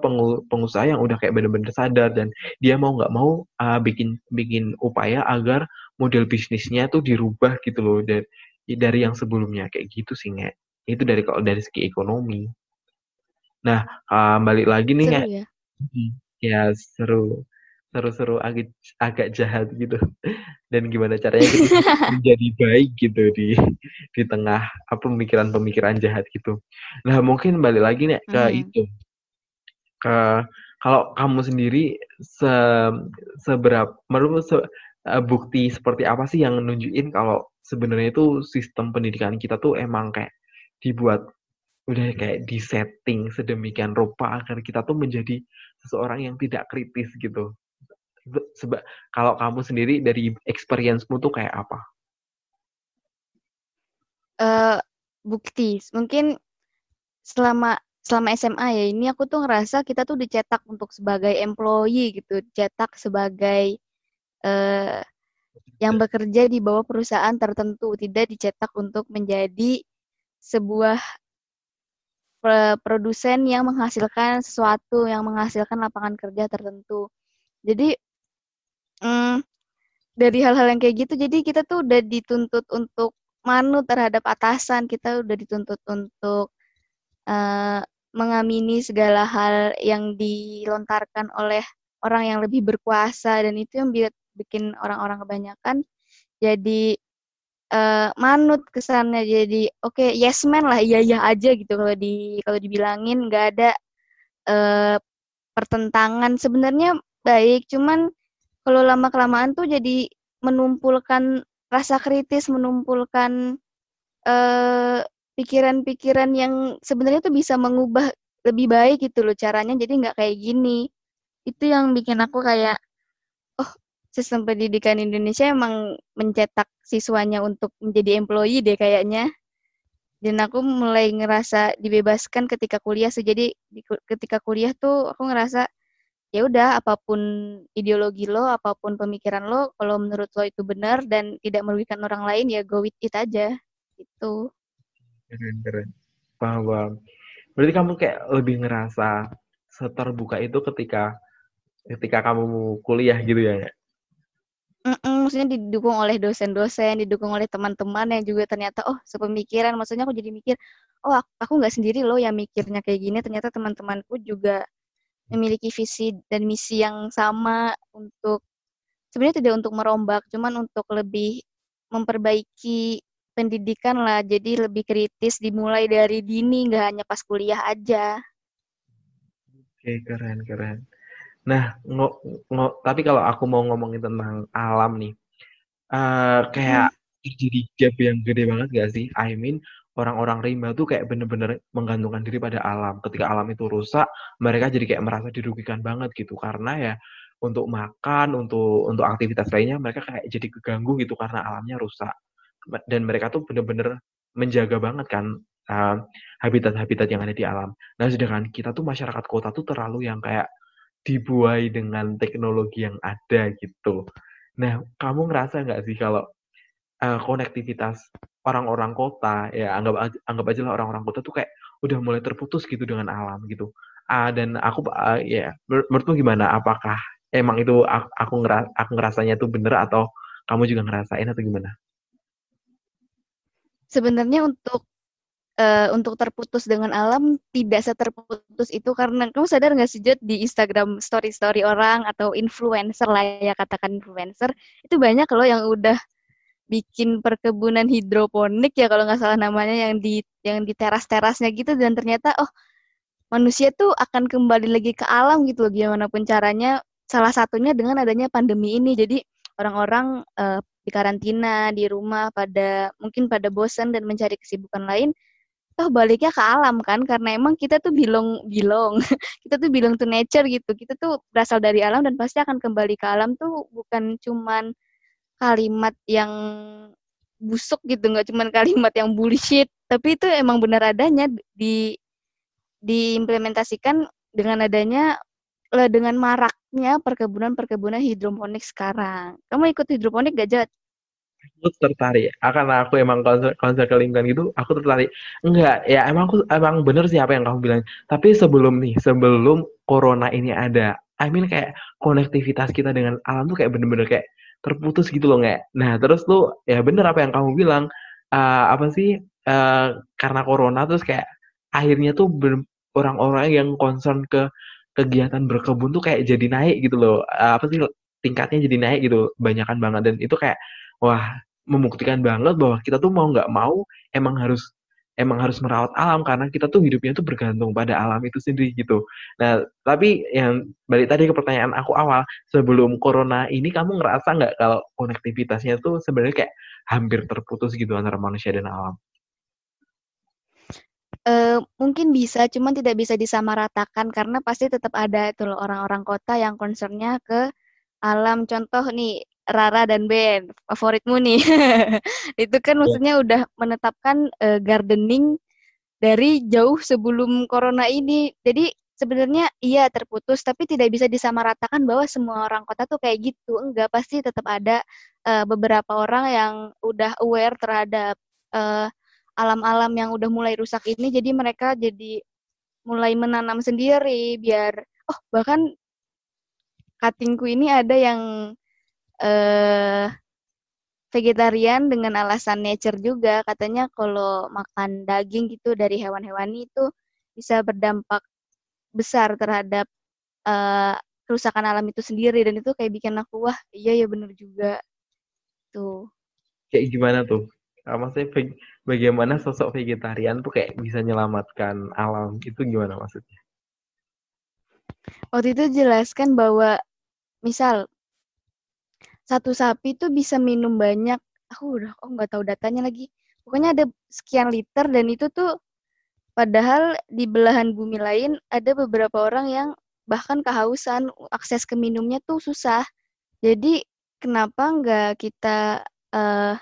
pengusaha yang udah kayak bener-bener sadar dan dia mau nggak mau uh, bikin bikin upaya agar model bisnisnya tuh dirubah gitu loh dari dari yang sebelumnya kayak gitu sih nggak itu dari kalau dari segi ekonomi Nah, uh, balik lagi nih seru ya? ya seru seru-seru agak agak jahat gitu dan gimana caranya kita menjadi baik gitu di di tengah apa pemikiran-pemikiran jahat gitu. Nah, mungkin balik lagi nih ke hmm. itu ke kalau kamu sendiri se seberapa menurut se, uh, bukti seperti apa sih yang nunjukin kalau sebenarnya itu sistem pendidikan kita tuh emang kayak dibuat udah kayak disetting sedemikian rupa agar kita tuh menjadi seseorang yang tidak kritis gitu. Seba kalau kamu sendiri dari experience-mu tuh kayak apa? Uh, bukti. Mungkin selama selama SMA ya ini aku tuh ngerasa kita tuh dicetak untuk sebagai employee gitu, cetak sebagai uh, yang bekerja di bawah perusahaan tertentu, tidak dicetak untuk menjadi sebuah produsen yang menghasilkan sesuatu yang menghasilkan lapangan kerja tertentu. Jadi hmm, dari hal-hal yang kayak gitu, jadi kita tuh udah dituntut untuk manut terhadap atasan, kita udah dituntut untuk uh, mengamini segala hal yang dilontarkan oleh orang yang lebih berkuasa dan itu yang bikin orang-orang kebanyakan jadi uh, manut kesannya. Jadi oke okay, yes man lah iya iya aja gitu kalau di kalau dibilangin. Nggak ada uh, pertentangan. Sebenarnya baik cuman kalau lama kelamaan tuh jadi menumpulkan rasa kritis menumpulkan eh, pikiran-pikiran yang sebenarnya tuh bisa mengubah lebih baik gitu loh caranya. Jadi nggak kayak gini. Itu yang bikin aku kayak sistem pendidikan Indonesia emang mencetak siswanya untuk menjadi employee deh kayaknya. Dan aku mulai ngerasa dibebaskan ketika kuliah sih. Jadi ketika kuliah tuh aku ngerasa ya udah apa pun ideologi lo, apa pun pemikiran lo, kalau menurut lo itu benar dan tidak merugikan orang lain ya go with it aja. Itu. Keren keren. Paham. Berarti kamu kayak lebih ngerasa seterbuka itu ketika ketika kamu kuliah gitu ya? Maksudnya didukung oleh dosen-dosen, didukung oleh teman-teman yang juga ternyata, oh sepemikiran, maksudnya aku jadi mikir, oh aku nggak sendiri loh yang mikirnya kayak gini, ternyata teman-temanku juga memiliki visi dan misi yang sama untuk sebenarnya tidak untuk merombak, cuman untuk lebih memperbaiki pendidikan lah, jadi lebih kritis dimulai dari dini, nggak hanya pas kuliah aja. Oke, keren keren. Nah, ngo, ngo, tapi kalau aku mau ngomongin tentang alam nih, uh, kayak hmm. terjadi gap yang gede banget gak sih? I mean, orang-orang rimba tuh kayak bener-bener menggantungkan diri pada alam. Ketika alam itu rusak, mereka jadi kayak merasa dirugikan banget gitu. Karena ya untuk makan, untuk untuk aktivitas lainnya, mereka kayak jadi keganggu gitu karena alamnya rusak. Dan mereka tuh bener-bener menjaga banget kan habitat-habitat uh, yang ada di alam. Nah, sedangkan kita tuh masyarakat kota tuh terlalu yang kayak dibuai dengan teknologi yang ada gitu. Nah, kamu ngerasa nggak sih kalau uh, konektivitas orang-orang kota ya anggap anggap aja lah orang-orang kota tuh kayak udah mulai terputus gitu dengan alam gitu. Uh, dan aku uh, ya menurutmu gimana? Apakah emang itu aku, aku ngeras aku ngerasanya tuh bener atau kamu juga ngerasain atau gimana? Sebenarnya untuk uh, untuk terputus dengan alam tidak seterputus itu karena kamu sadar nggak sih Jod di Instagram story-story orang atau influencer lah ya katakan influencer itu banyak loh yang udah bikin perkebunan hidroponik ya kalau nggak salah namanya yang di yang di teras-terasnya gitu dan ternyata oh manusia tuh akan kembali lagi ke alam gitu loh gimana pun caranya. Salah satunya dengan adanya pandemi ini jadi orang-orang uh, di karantina di rumah pada mungkin pada bosan dan mencari kesibukan lain toh baliknya ke alam kan karena emang kita tuh bilong bilong kita tuh bilong to nature gitu kita tuh berasal dari alam dan pasti akan kembali ke alam tuh bukan cuman kalimat yang busuk gitu nggak cuman kalimat yang bullshit tapi itu emang benar adanya di diimplementasikan dengan adanya dengan maraknya perkebunan-perkebunan hidroponik sekarang. Kamu ikut hidroponik gak, Jad? Aku tertarik. Karena aku emang konser konser ke lingkungan gitu aku tertarik. Enggak ya emang aku emang bener sih apa yang kamu bilang. Tapi sebelum nih sebelum corona ini ada I mean kayak konektivitas kita dengan alam tuh kayak bener-bener kayak terputus gitu loh nggak nah terus tuh ya bener apa yang kamu bilang uh, apa sih uh, karena corona terus kayak akhirnya tuh orang-orang yang concern ke kegiatan berkebun tuh kayak jadi naik gitu loh. Uh, apa sih tingkatnya jadi naik gitu banyakan banget. Dan itu kayak wah membuktikan banget bahwa kita tuh mau nggak mau emang harus emang harus merawat alam karena kita tuh hidupnya tuh bergantung pada alam itu sendiri gitu. Nah, tapi yang balik tadi ke pertanyaan aku awal, sebelum corona ini kamu ngerasa nggak kalau konektivitasnya tuh sebenarnya kayak hampir terputus gitu antara manusia dan alam? Uh, mungkin bisa, cuman tidak bisa disamaratakan karena pasti tetap ada itu orang-orang kota yang concernnya ke alam. Contoh nih, Rara dan Ben, favoritmu nih. itu kan iya. maksudnya udah menetapkan uh, gardening dari jauh sebelum corona ini. Jadi sebenarnya iya terputus, tapi tidak bisa disamaratakan bahwa semua orang kota tuh kayak gitu. Enggak, pasti tetap ada uh, beberapa orang yang udah aware terhadap uh, alam-alam yang udah mulai rusak ini jadi mereka jadi mulai menanam sendiri biar oh bahkan katingku ini ada yang eh vegetarian dengan alasan nature juga. Katanya kalau makan daging gitu dari hewan-hewan itu bisa berdampak besar terhadap uh, kerusakan alam itu sendiri. Dan itu kayak bikin aku wah iya ya bener juga. Tuh. Kayak gimana tuh? Uh, maksudnya bagaimana sosok vegetarian tuh kayak bisa menyelamatkan alam? Itu gimana maksudnya? Waktu itu jelaskan bahwa misal satu sapi tuh bisa minum banyak, aku udah oh nggak tahu datanya lagi. Pokoknya ada sekian liter dan itu tuh padahal di belahan bumi lain ada beberapa orang yang bahkan kehausan akses ke minumnya tuh susah. Jadi kenapa nggak kita uh,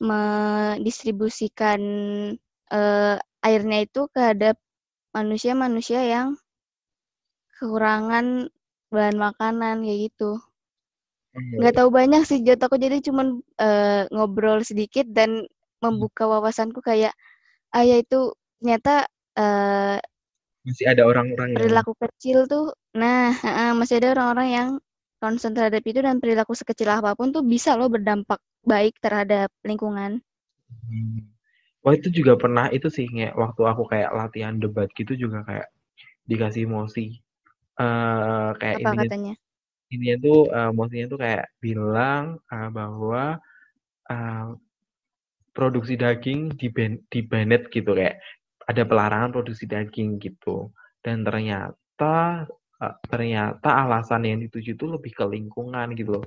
mendistribusikan uh, airnya itu kehadap manusia-manusia yang kekurangan bahan makanan kayak gitu. Hmm. Nggak tahu banyak sih jatuh aku jadi cuman uh, ngobrol sedikit dan membuka wawasanku kayak ah ya itu ternyata uh, masih ada orang-orang perilaku yang... kecil tuh nah uh, masih ada orang-orang yang concern terhadap itu dan perilaku sekecil apa pun tuh bisa loh berdampak baik terhadap lingkungan. Hmm. Wah itu juga pernah itu sih kayak waktu aku kayak latihan debat gitu juga kayak dikasih emosi. Uh, kayak Apa intinya, katanya? Intinya tuh uh, emosinya tuh kayak bilang uh, bahwa uh, produksi daging di ban di banet gitu kayak ada pelarangan produksi daging gitu dan ternyata uh, ternyata alasan yang dituju itu lebih ke lingkungan gitu loh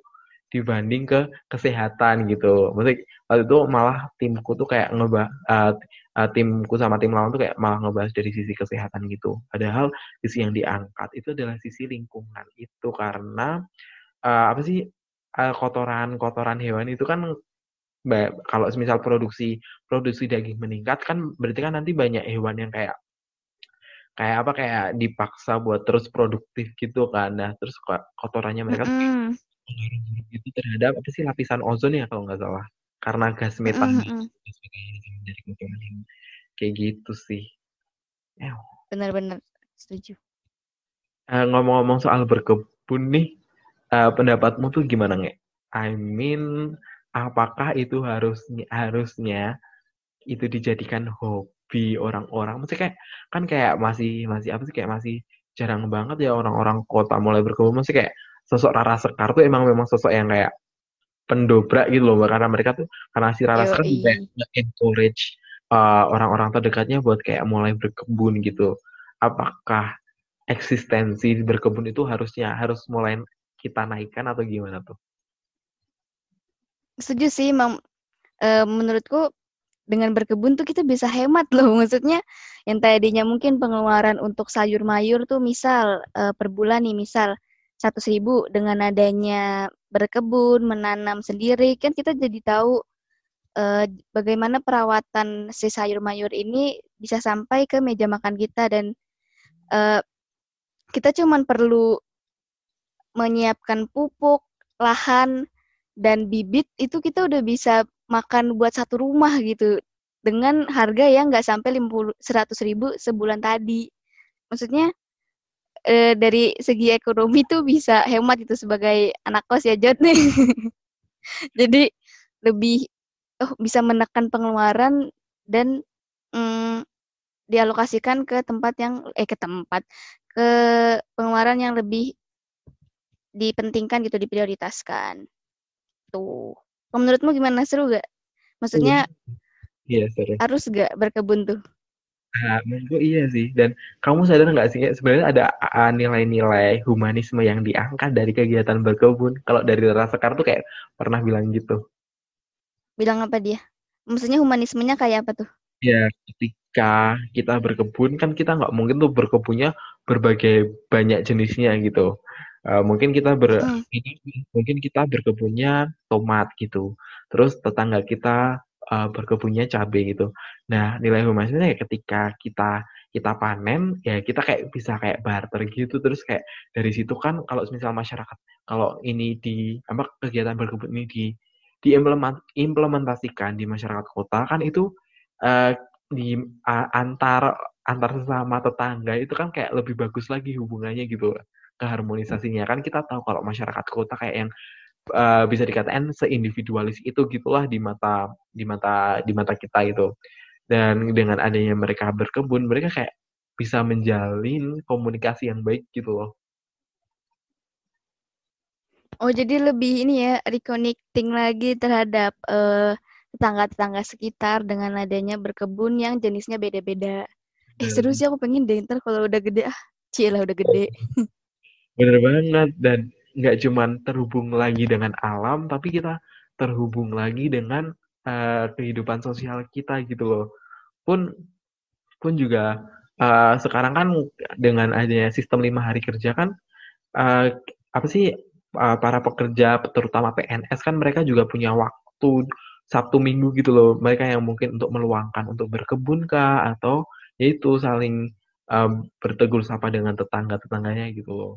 dibanding ke kesehatan gitu. Maksudnya waktu itu malah timku tuh kayak ngebah uh, uh, timku sama tim lawan tuh kayak malah ngebahas dari sisi kesehatan gitu. Padahal sisi yang diangkat itu adalah sisi lingkungan itu karena uh, apa sih kotoran-kotoran uh, hewan itu kan kalau misal produksi produksi daging meningkat kan berarti kan nanti banyak hewan yang kayak kayak apa kayak dipaksa buat terus produktif gitu kan. Nah terus kotorannya mereka mm -hmm pengaruh buruk itu terhadap apa sih lapisan ozon ya kalau nggak salah karena gas metan mm -hmm. dari kayak gitu sih. Benar-benar setuju. Uh, ngomong-ngomong soal berkebun nih uh, pendapatmu tuh gimana nggak I mean apakah itu harusnya harusnya itu dijadikan hobi orang-orang? Maksudnya kayak kan kayak masih masih apa sih kayak masih jarang banget ya orang-orang kota mulai berkebun. Masih kayak sosok Rara Sekar tuh emang memang sosok yang kayak pendobrak gitu loh karena mereka tuh karena si Rara Sekar juga encourage uh, orang-orang terdekatnya buat kayak mulai berkebun gitu. Apakah eksistensi berkebun itu harusnya harus mulai kita naikkan atau gimana tuh? Setuju sih mam. E, menurutku dengan berkebun tuh kita bisa hemat loh. Maksudnya yang tadinya mungkin pengeluaran untuk sayur mayur tuh misal e, per bulan nih misal satu ribu dengan adanya berkebun, menanam sendiri, kan kita jadi tahu uh, bagaimana perawatan si sayur mayur ini bisa sampai ke meja makan kita dan uh, kita cuma perlu menyiapkan pupuk, lahan, dan bibit itu kita udah bisa makan buat satu rumah gitu dengan harga yang nggak sampai 50 100 ribu sebulan tadi. Maksudnya e, dari segi ekonomi tuh bisa hemat itu sebagai anak kos ya Jod nih. Jadi lebih oh bisa menekan pengeluaran dan mm, dialokasikan ke tempat yang eh ke tempat ke pengeluaran yang lebih dipentingkan gitu diprioritaskan. Tuh. Menurutmu gimana seru gak? Maksudnya Iya, seru. Harus gak berkebun tuh? Nah, menurutku iya sih. Dan kamu sadar nggak sih, sebenarnya ada nilai-nilai humanisme yang diangkat dari kegiatan berkebun. Kalau dari Rara Sekar tuh kayak pernah bilang gitu. Bilang apa dia? Maksudnya humanismenya kayak apa tuh? Ya, ketika kita berkebun kan kita nggak mungkin tuh berkebunnya berbagai banyak jenisnya gitu. Uh, mungkin kita ber mm. mungkin kita berkebunnya tomat gitu. Terus tetangga kita uh, berkebunnya cabai gitu. Nah, nilai humanisnya ya ketika kita kita panen ya kita kayak bisa kayak barter gitu terus kayak dari situ kan kalau misal masyarakat kalau ini di apa kegiatan berkebun ini di diimplementasikan di masyarakat kota kan itu uh, di uh, antar antar sesama tetangga itu kan kayak lebih bagus lagi hubungannya gitu keharmonisasinya kan kita tahu kalau masyarakat kota kayak yang uh, bisa dikatakan seindividualis itu gitulah di mata di mata di mata kita itu dan dengan adanya mereka berkebun mereka kayak bisa menjalin komunikasi yang baik gitu loh Oh, jadi lebih ini ya, reconnecting lagi terhadap tetangga tetangga-tetangga sekitar dengan adanya berkebun yang jenisnya beda-beda. Eh, seru sih aku pengen deh ntar kalau udah gede, ah, cielah udah gede. Bener banget, dan nggak cuman terhubung lagi dengan alam, tapi kita terhubung lagi dengan uh, kehidupan sosial kita gitu loh. Pun pun juga uh, sekarang kan dengan adanya sistem lima hari kerja kan uh, apa sih uh, para pekerja terutama PNS kan mereka juga punya waktu Sabtu Minggu gitu loh. Mereka yang mungkin untuk meluangkan untuk berkebun kah atau yaitu saling um, bertegur sapa dengan tetangga-tetangganya gitu loh.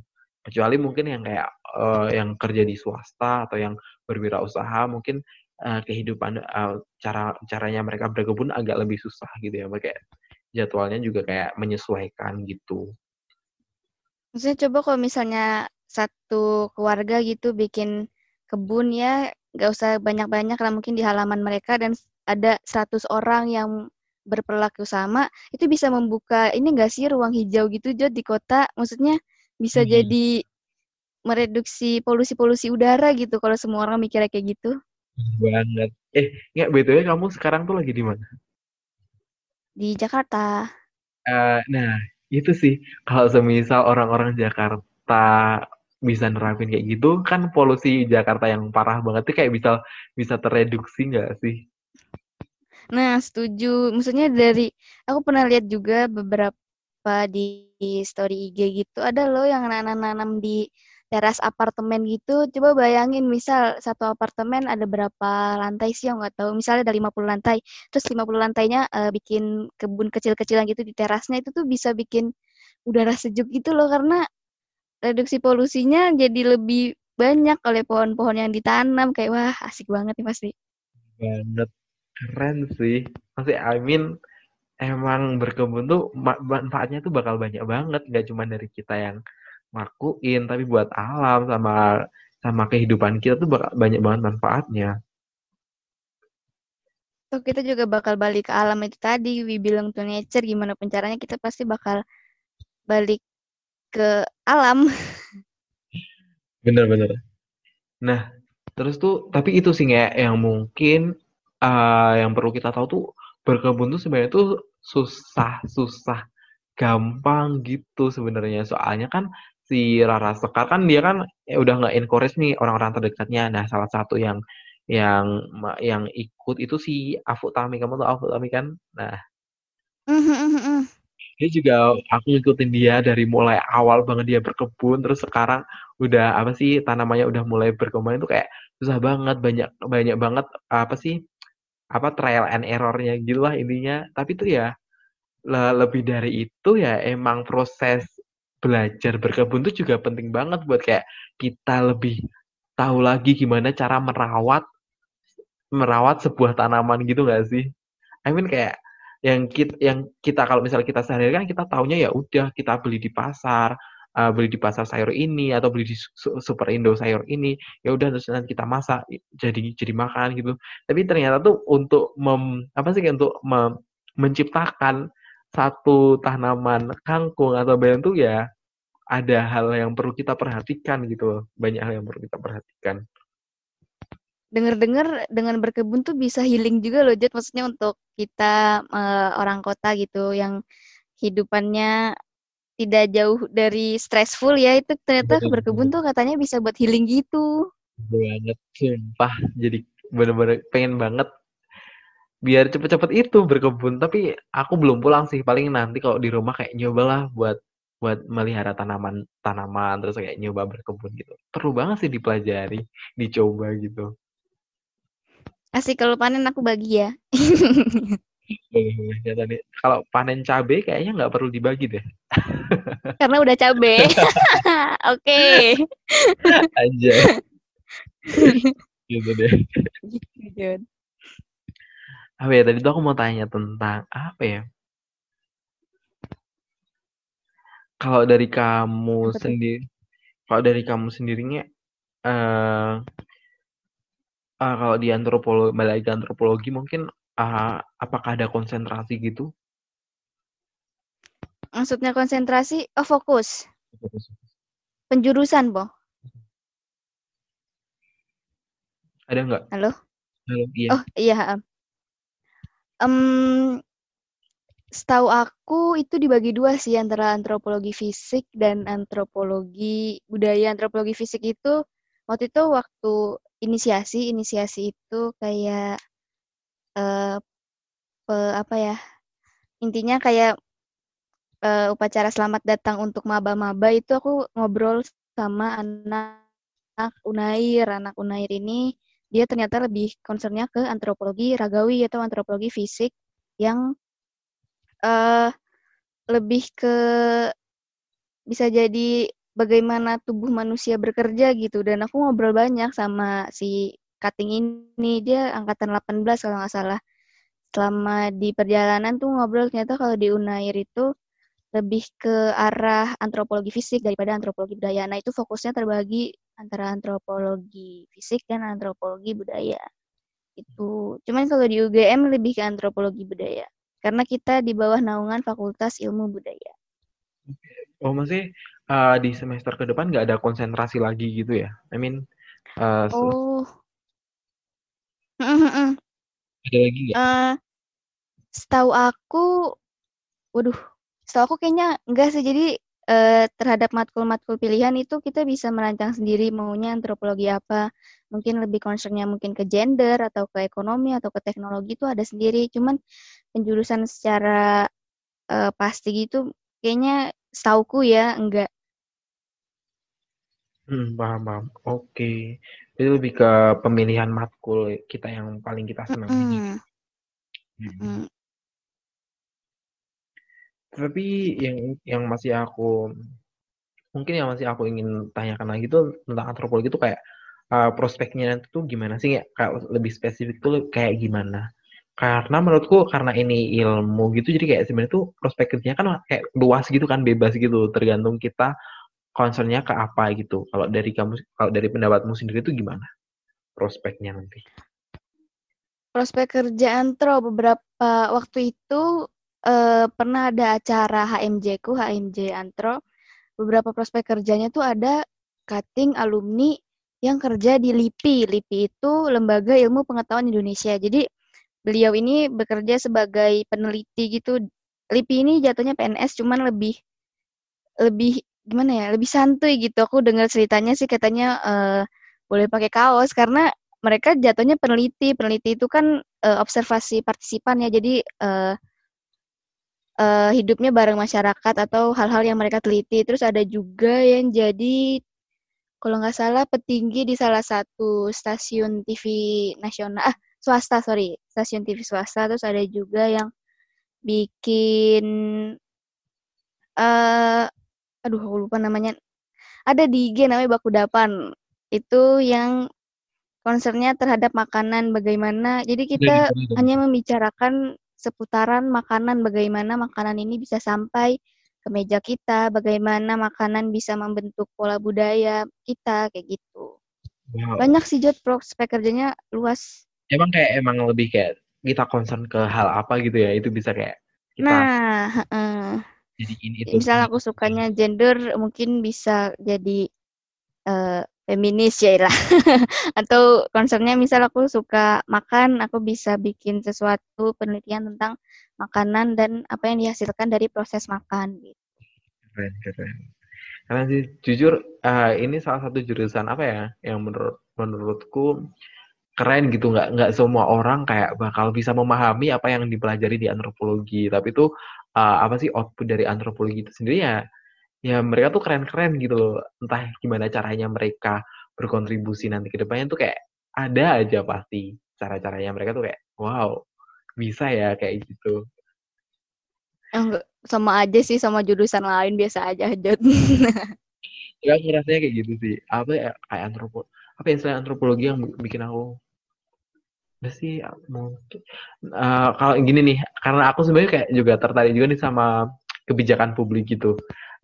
Kecuali mungkin yang kayak uh, yang kerja di swasta atau yang berwirausaha mungkin uh, kehidupan uh, cara caranya mereka berkebun agak lebih susah gitu ya. Mereka jadwalnya juga kayak menyesuaikan gitu. Maksudnya coba kalau misalnya satu keluarga gitu bikin kebun ya nggak usah banyak-banyak lah mungkin di halaman mereka dan ada 100 orang yang berperilaku sama itu bisa membuka ini enggak sih ruang hijau gitu Jod di kota maksudnya bisa hmm. jadi mereduksi polusi-polusi udara gitu kalau semua orang mikirnya kayak gitu. Banget. Eh nggak btw kamu sekarang tuh lagi di mana? Di Jakarta. Uh, nah itu sih. Kalau semisal orang-orang Jakarta bisa nerapin kayak gitu kan polusi Jakarta yang parah banget tuh kayak bisa bisa tereduksi nggak sih? Nah setuju, maksudnya dari aku pernah lihat juga beberapa di story IG gitu ada loh yang nanam-nanam di teras apartemen gitu. Coba bayangin misal satu apartemen ada berapa lantai sih yang nggak tahu. Misalnya ada 50 lantai, terus 50 lantainya uh, bikin kebun kecil-kecilan gitu di terasnya itu tuh bisa bikin udara sejuk gitu loh karena reduksi polusinya jadi lebih banyak oleh pohon-pohon yang ditanam kayak wah asik banget nih pasti banget keren sih masih I mean emang berkebun tuh manfaatnya tuh bakal banyak banget nggak cuma dari kita yang ngakuin tapi buat alam sama sama kehidupan kita tuh bakal banyak banget manfaatnya Tuh kita juga bakal balik ke alam itu tadi, we belong to nature, gimana pun caranya kita pasti bakal balik ke alam. Bener-bener. Nah, terus tuh, tapi itu sih nggak yang mungkin uh, yang perlu kita tahu tuh berkebun tuh sebenarnya tuh susah, susah, gampang gitu sebenarnya. Soalnya kan si Rara Sekar kan dia kan ya udah nggak encourage nih orang-orang terdekatnya. Nah, salah satu yang yang yang ikut itu si Afu Tami. Kamu tuh Afu Tami kan? Nah. Mm -hmm dia juga aku ngikutin dia dari mulai awal banget dia berkebun terus sekarang udah apa sih tanamannya udah mulai berkembang itu kayak susah banget banyak banyak banget apa sih apa trial and errornya gitu lah intinya tapi itu ya le lebih dari itu ya emang proses belajar berkebun tuh juga penting banget buat kayak kita lebih tahu lagi gimana cara merawat merawat sebuah tanaman gitu gak sih? I mean kayak yang kita yang kita kalau misalnya kita sehari kan kita taunya ya udah kita beli di pasar uh, beli di pasar sayur ini atau beli di super Indo sayur ini ya udah terus nanti kita masak jadi jadi makan gitu. Tapi ternyata tuh untuk mem, apa sih untuk mem, menciptakan satu tanaman kangkung atau bayam tuh ya ada hal yang perlu kita perhatikan gitu banyak hal yang perlu kita perhatikan. Dengar-dengar dengan berkebun tuh bisa healing juga loh, Jod. Maksudnya untuk kita uh, orang kota gitu yang hidupannya tidak jauh dari stressful ya, itu ternyata Betul. berkebun tuh katanya bisa buat healing gitu. Banget, sumpah. Jadi bener-bener pengen banget biar cepet-cepet itu berkebun. Tapi aku belum pulang sih. Paling nanti kalau di rumah kayak nyobalah buat buat melihara tanaman tanaman terus kayak nyoba berkebun gitu. Perlu banget sih dipelajari, dicoba gitu. Asik kalau panen aku bagi ya. ya tadi kalau panen cabe kayaknya nggak perlu dibagi deh. Karena udah cabe. Oke. Aja. gitu deh. Gitu. Apa ya tadi tuh aku mau tanya tentang apa ya? Kalau dari kamu sendiri, kalau dari kamu sendirinya, uh, uh, kalau di antropologi, balik antropologi mungkin, uh, apakah ada konsentrasi gitu? Maksudnya konsentrasi? Oh, fokus. Penjurusan, Bo? Ada nggak? Halo? Halo, iya. Oh, iya, Um, Setahu aku itu dibagi dua sih antara antropologi fisik dan antropologi budaya. Antropologi fisik itu waktu itu waktu inisiasi, inisiasi itu kayak uh, pe, apa ya? Intinya kayak uh, upacara selamat datang untuk maba-maba itu aku ngobrol sama anak Unair. Anak Unair ini dia ternyata lebih concernnya ke antropologi ragawi atau antropologi fisik yang uh, lebih ke bisa jadi bagaimana tubuh manusia bekerja gitu. Dan aku ngobrol banyak sama si cutting ini. Dia angkatan 18 kalau nggak salah. Selama di perjalanan tuh ngobrol ternyata kalau di Unair itu lebih ke arah antropologi fisik daripada antropologi budaya. Nah, itu fokusnya terbagi antara antropologi fisik dan antropologi budaya. Itu. Cuman kalau di UGM lebih ke antropologi budaya karena kita di bawah naungan Fakultas Ilmu Budaya. Oh, masih uh, di semester ke depan nggak ada konsentrasi lagi gitu ya? I mean, uh, oh, ada lagi nggak? Uh, setahu aku, waduh, setahu aku kayaknya enggak sih. Jadi uh, terhadap matkul-matkul pilihan itu kita bisa merancang sendiri maunya antropologi apa. Mungkin lebih concernnya mungkin ke gender atau ke ekonomi atau ke teknologi itu ada sendiri. Cuman penjurusan secara uh, pasti gitu kayaknya setauku ya enggak. Hmm, paham, paham. Oke. Itu lebih ke pemilihan matkul kita yang paling kita senang. Mm -hmm. hmm. Tapi yang yang masih aku mungkin yang masih aku ingin tanyakan lagi tuh tentang antropologi itu kayak uh, prospeknya nanti tuh gimana sih ya? Kayak lebih spesifik tuh kayak gimana? Karena menurutku karena ini ilmu gitu jadi kayak sebenarnya tuh prospek kerjanya kan kayak luas gitu kan bebas gitu tergantung kita concernnya ke apa gitu. Kalau dari kamu kalau dari pendapatmu sendiri itu gimana prospeknya nanti? Prospek kerja antro beberapa waktu itu eh, pernah ada acara HMJ ku HMJ Antro. Beberapa prospek kerjanya tuh ada cutting alumni yang kerja di LIPI. LIPI itu Lembaga Ilmu Pengetahuan Indonesia. Jadi beliau ini bekerja sebagai peneliti gitu. LIPI ini jatuhnya PNS cuman lebih lebih gimana ya lebih santuy gitu aku dengar ceritanya sih katanya uh, boleh pakai kaos karena mereka jatuhnya peneliti peneliti itu kan uh, observasi partisipan ya jadi uh, uh, hidupnya bareng masyarakat atau hal-hal yang mereka teliti. Terus ada juga yang jadi kalau nggak salah petinggi di salah satu stasiun TV nasional ah swasta sorry stasiun TV swasta. Terus ada juga yang bikin uh, aduh aku lupa namanya. Ada di IG namanya baku dapan. Itu yang konsernya terhadap makanan bagaimana. Jadi kita hanya membicarakan seputaran makanan bagaimana makanan ini bisa sampai ke meja kita bagaimana makanan bisa membentuk pola budaya kita kayak gitu. Wow. banyak sih Jod prospek kerjanya luas. Emang kayak emang lebih kayak kita concern ke hal apa gitu ya? Itu bisa kayak kita nah uh, jadi ini itu misalnya aku sukanya gender mungkin bisa jadi uh, feminis ya lah atau concernnya misal aku suka makan aku bisa bikin sesuatu penelitian tentang makanan dan apa yang dihasilkan dari proses makan gitu. Keren keren. Karena sih jujur uh, ini salah satu jurusan apa ya yang menurut menurutku keren gitu. Nggak nggak semua orang kayak bakal bisa memahami apa yang dipelajari di antropologi. Tapi itu uh, apa sih output dari antropologi itu sendiri ya ya mereka tuh keren-keren gitu loh. Entah gimana caranya mereka berkontribusi nanti ke depannya tuh kayak ada aja pasti cara-caranya mereka tuh kayak wow bisa ya kayak gitu. Enggak, sama aja sih sama jurusan lain biasa aja aja. ya aku rasanya kayak gitu sih. Apa ya kayak antropo apa yang antropologi yang bikin aku udah sih mungkin uh, kalau gini nih karena aku sebenarnya kayak juga tertarik juga nih sama kebijakan publik gitu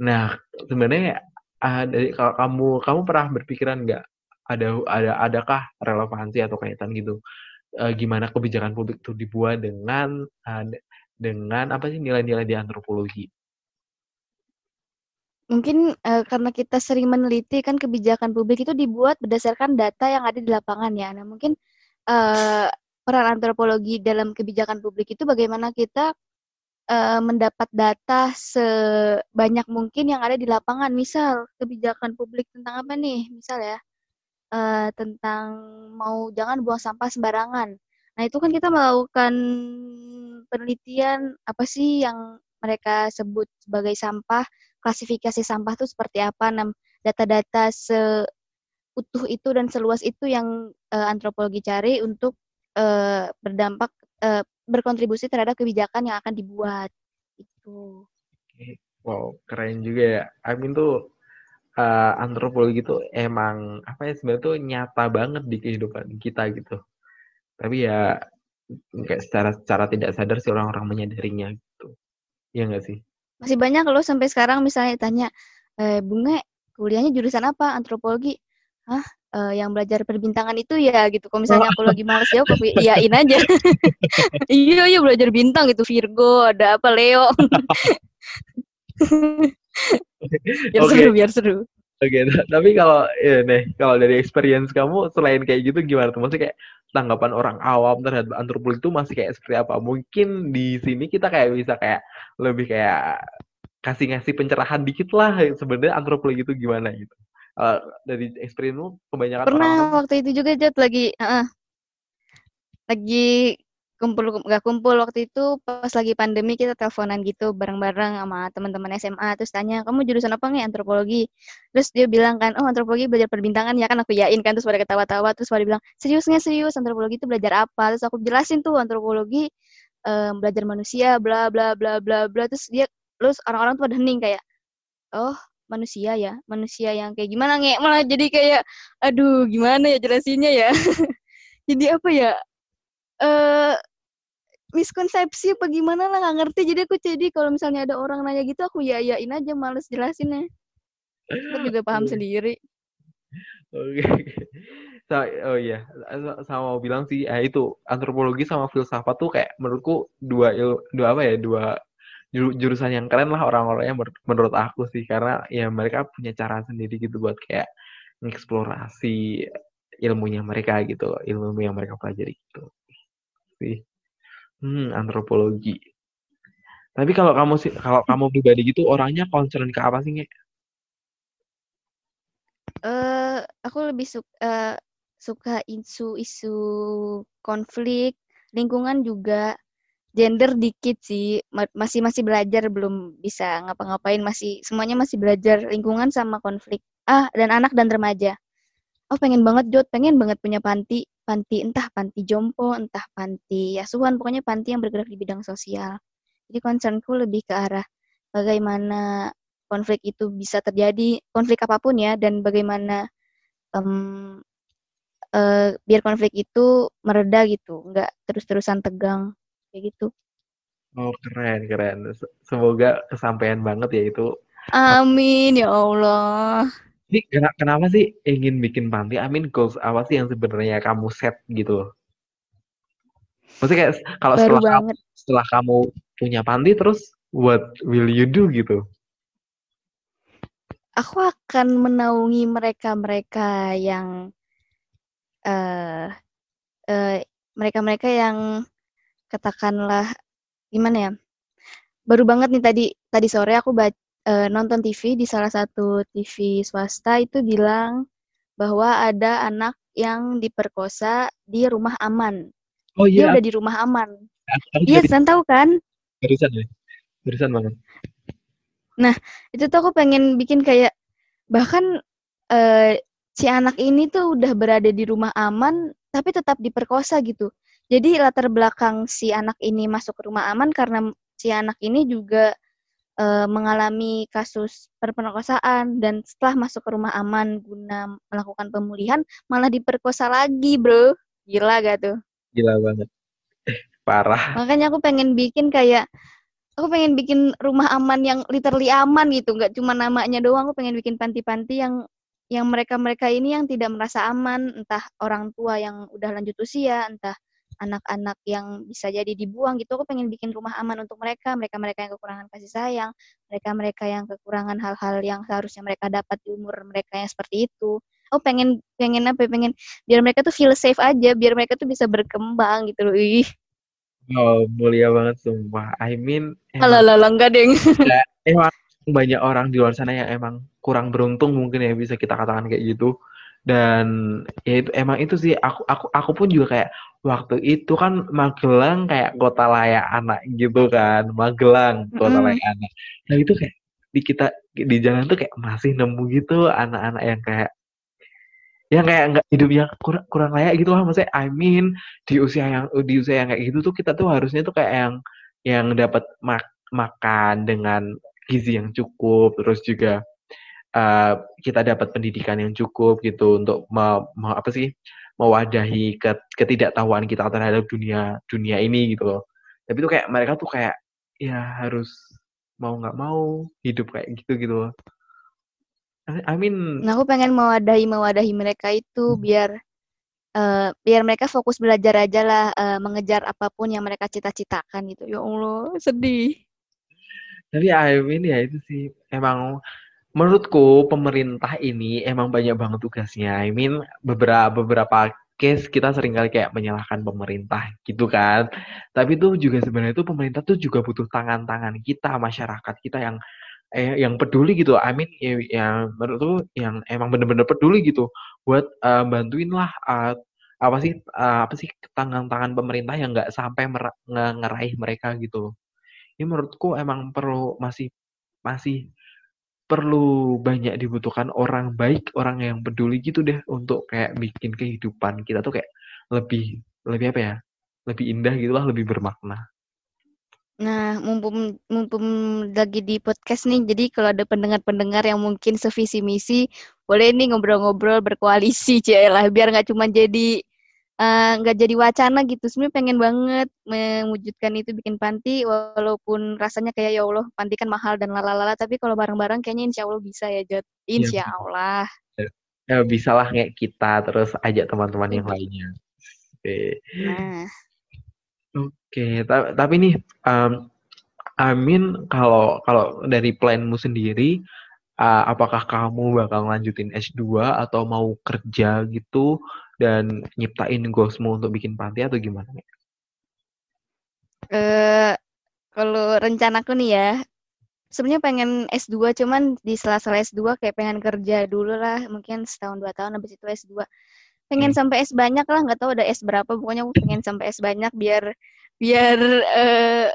Nah, sebenarnya uh, dari kalau kamu kamu pernah berpikiran nggak ada ada adakah relevansi atau kaitan gitu uh, gimana kebijakan publik itu dibuat dengan uh, dengan apa sih nilai-nilai di antropologi? Mungkin uh, karena kita sering meneliti kan kebijakan publik itu dibuat berdasarkan data yang ada di lapangan ya. Nah, mungkin uh, peran antropologi dalam kebijakan publik itu bagaimana kita uh, mendapat data sebanyak mungkin yang ada di lapangan. Misal kebijakan publik tentang apa nih? Misal ya, uh, tentang mau jangan buang sampah sembarangan. Nah, itu kan kita melakukan penelitian apa sih yang mereka sebut sebagai sampah, klasifikasi sampah itu seperti apa, nah, data-data seutuh itu dan seluas itu yang uh, antropologi cari untuk uh, berdampak uh, berkontribusi terhadap kebijakan yang akan dibuat itu. Wow, keren juga ya. I mean tuh uh, antropologi itu emang apa ya sebenarnya tuh nyata banget di kehidupan kita gitu. Tapi ya kayak secara secara tidak sadar sih orang-orang menyadarinya gitu. Iya nggak sih? Masih banyak loh sampai sekarang misalnya tanya, eh, Bunga kuliahnya jurusan apa? Antropologi. Hah? Uh, yang belajar perbintangan itu ya gitu. Kalau misalnya aku lagi males jawab, aku iyain aja. iya iya belajar bintang gitu Virgo, ada apa Leo. biar okay. seru, biar seru. Oke, okay, tapi kalau ya nih, kalau dari experience kamu selain kayak gitu gimana tuh? Maksudnya kayak tanggapan orang awam terhadap antropologi itu masih kayak seperti apa? Mungkin di sini kita kayak bisa kayak lebih kayak kasih ngasih pencerahan dikit lah sebenarnya antropologi itu gimana gitu uh, dari experience kebanyakan pernah orang waktu itu juga jat lagi uh, lagi kumpul nggak kumpul waktu itu pas lagi pandemi kita teleponan gitu bareng-bareng sama teman-teman SMA terus tanya kamu jurusan apa nih antropologi. Terus dia bilang kan oh antropologi belajar perbintangan ya kan aku yain kan terus pada ketawa-tawa terus pada bilang serius nggak serius? Antropologi itu belajar apa? Terus aku jelasin tuh antropologi um, belajar manusia bla bla bla bla bla. Terus dia terus orang-orang tuh pada hening kayak oh manusia ya manusia yang kayak gimana nge malah jadi kayak aduh gimana ya jelasinnya ya? Jadi apa ya eh uh, miskonsepsi apa gimana lah nggak ngerti. Jadi aku jadi kalau misalnya ada orang nanya gitu aku ya yain aja males jelasinnya. Aku juga paham sendiri. Oke. So, oh iya sama mau bilang sih eh, itu antropologi sama filsafat tuh kayak menurutku dua dua apa ya dua jurusan yang keren lah orang-orangnya menurut aku sih. Karena ya mereka punya cara sendiri gitu buat kayak mengeksplorasi ilmunya mereka gitu ilmu yang mereka pelajari gitu sih. Hmm antropologi. Tapi kalau kamu sih kalau kamu pribadi gitu orangnya concern ke apa sih? Eh uh, aku lebih suka uh, suka isu-isu konflik lingkungan juga gender dikit sih. Masih masih belajar belum bisa ngapa-ngapain. Masih semuanya masih belajar lingkungan sama konflik. Ah dan anak dan remaja. Oh pengen banget Jod pengen banget punya panti. Panti entah panti jompo entah panti asuhan. Pokoknya panti yang bergerak di bidang sosial. Jadi concernku lebih ke arah bagaimana konflik itu bisa terjadi. Konflik apa pun ya dan bagaimana um, uh, biar konflik itu mereda gitu. Nggak terus-terusan tegang kayak gitu. Oh keren keren. Semoga kesampaian banget ya itu. Amin ya Allah. Ini kenapa sih ingin bikin panti? Amin goals apa sih yang sebenarnya kamu set gitu? Maksudnya kayak kalau setelah kamu, setelah kamu punya panti terus what will you do gitu? aku akan menaungi mereka-mereka yang uh, uh, mereka-mereka yang katakanlah gimana ya baru banget nih tadi tadi sore aku baca, uh, nonton TV di salah satu TV swasta itu bilang bahwa ada anak yang diperkosa di rumah aman. Oh iya. Dia udah di rumah aman. Iya, yes, tahu kan? Barusan ya. Barusan banget. Nah, itu tuh aku pengen bikin kayak bahkan uh, si anak ini tuh udah berada di rumah aman tapi tetap diperkosa gitu. Jadi latar belakang si anak ini masuk ke rumah aman karena si anak ini juga uh, mengalami kasus perperkosaan dan setelah masuk ke rumah aman guna melakukan pemulihan malah diperkosa lagi, Bro. Gila gak tuh? Gila banget. Parah. Makanya aku pengen bikin kayak aku pengen bikin rumah aman yang literally aman gitu nggak cuma namanya doang aku pengen bikin panti-panti yang yang mereka-mereka ini yang tidak merasa aman entah orang tua yang udah lanjut usia entah anak-anak yang bisa jadi dibuang gitu aku pengen bikin rumah aman untuk mereka mereka-mereka yang kekurangan kasih sayang mereka-mereka yang kekurangan hal-hal yang seharusnya mereka dapat di umur mereka yang seperti itu aku pengen pengen apa ya, pengen biar mereka tuh feel safe aja biar mereka tuh bisa berkembang gitu loh ih Oh, mulia banget sumpah. I mean, emang, Alah, enggak deng. Ya, emang banyak orang di luar sana yang emang kurang beruntung mungkin ya bisa kita katakan kayak gitu. Dan ya itu emang itu sih aku aku aku pun juga kayak waktu itu kan Magelang kayak kota layak anak gitu kan. Magelang kota mm. layak anak. Nah itu kayak di kita di jalan tuh kayak masih nemu gitu anak-anak yang kayak yang kayak nggak hidupnya kurang kurang layak gitu lah maksudnya I mean di usia yang di usia yang kayak gitu tuh kita tuh harusnya tuh kayak yang yang dapat mak makan dengan gizi yang cukup terus juga uh, kita dapat pendidikan yang cukup gitu untuk me, me, apa sih mewadahi ke, ketidaktahuan kita terhadap dunia dunia ini gitu loh tapi tuh kayak mereka tuh kayak ya harus mau nggak mau hidup kayak gitu gitu loh I mean Nah, aku pengen mewadahi mewadahi mereka itu hmm. biar uh, biar mereka fokus belajar aja lah uh, mengejar apa pun yang mereka cita-citakan gitu. Ya Allah, sedih. Tapi I mean ya itu sih emang menurutku pemerintah ini emang banyak banget tugasnya. I mean beberapa beberapa case kita sering kali kayak menyalahkan pemerintah gitu kan. Tapi itu juga sebenarnya itu pemerintah tuh juga butuh tangan-tangan kita masyarakat kita yang eh yang peduli gitu I mean ya, yang menurut yang emang bener-bener peduli gitu buat uh, bantuin lah uh, apa sih uh, apa sih tangan-tangan pemerintah yang nggak sampai ngeraih mereka gitu ini menurutku emang perlu masih masih perlu banyak dibutuhkan orang baik orang yang peduli gitu deh untuk kayak bikin kehidupan kita tuh kayak lebih lebih apa ya lebih indah gitulah lebih bermakna. Nah, mumpung mumpung lagi di podcast nih, jadi kalau ada pendengar-pendengar yang mungkin sevisi misi, boleh nih ngobrol-ngobrol berkoalisi, lah biar nggak cuma jadi nggak uh, jadi wacana gitu. Sebenarnya pengen banget mewujudkan itu bikin panti, walaupun rasanya kayak ya Allah, panti kan mahal dan lalala, tapi kalau bareng-bareng kayaknya insya Allah bisa ya, Jod. Iya, insya Allah. Ya, ya bisa lah kayak kita, terus ajak teman-teman yang lainnya. Oke. Nah. Oke, ta tapi nih, um, Amin kalau kalau dari planmu sendiri, uh, apakah kamu bakal lanjutin S2 atau mau kerja gitu dan nyiptain goalsmu untuk bikin panti atau gimana nih? Uh, kalau rencanaku nih ya, sebenarnya pengen S2 cuman di sela-sela S2 kayak pengen kerja dulu lah, mungkin setahun dua tahun habis itu S2. Pengen hmm. sampai S banyak lah, nggak tahu ada S berapa, pokoknya aku pengen sampai S banyak biar biar uh,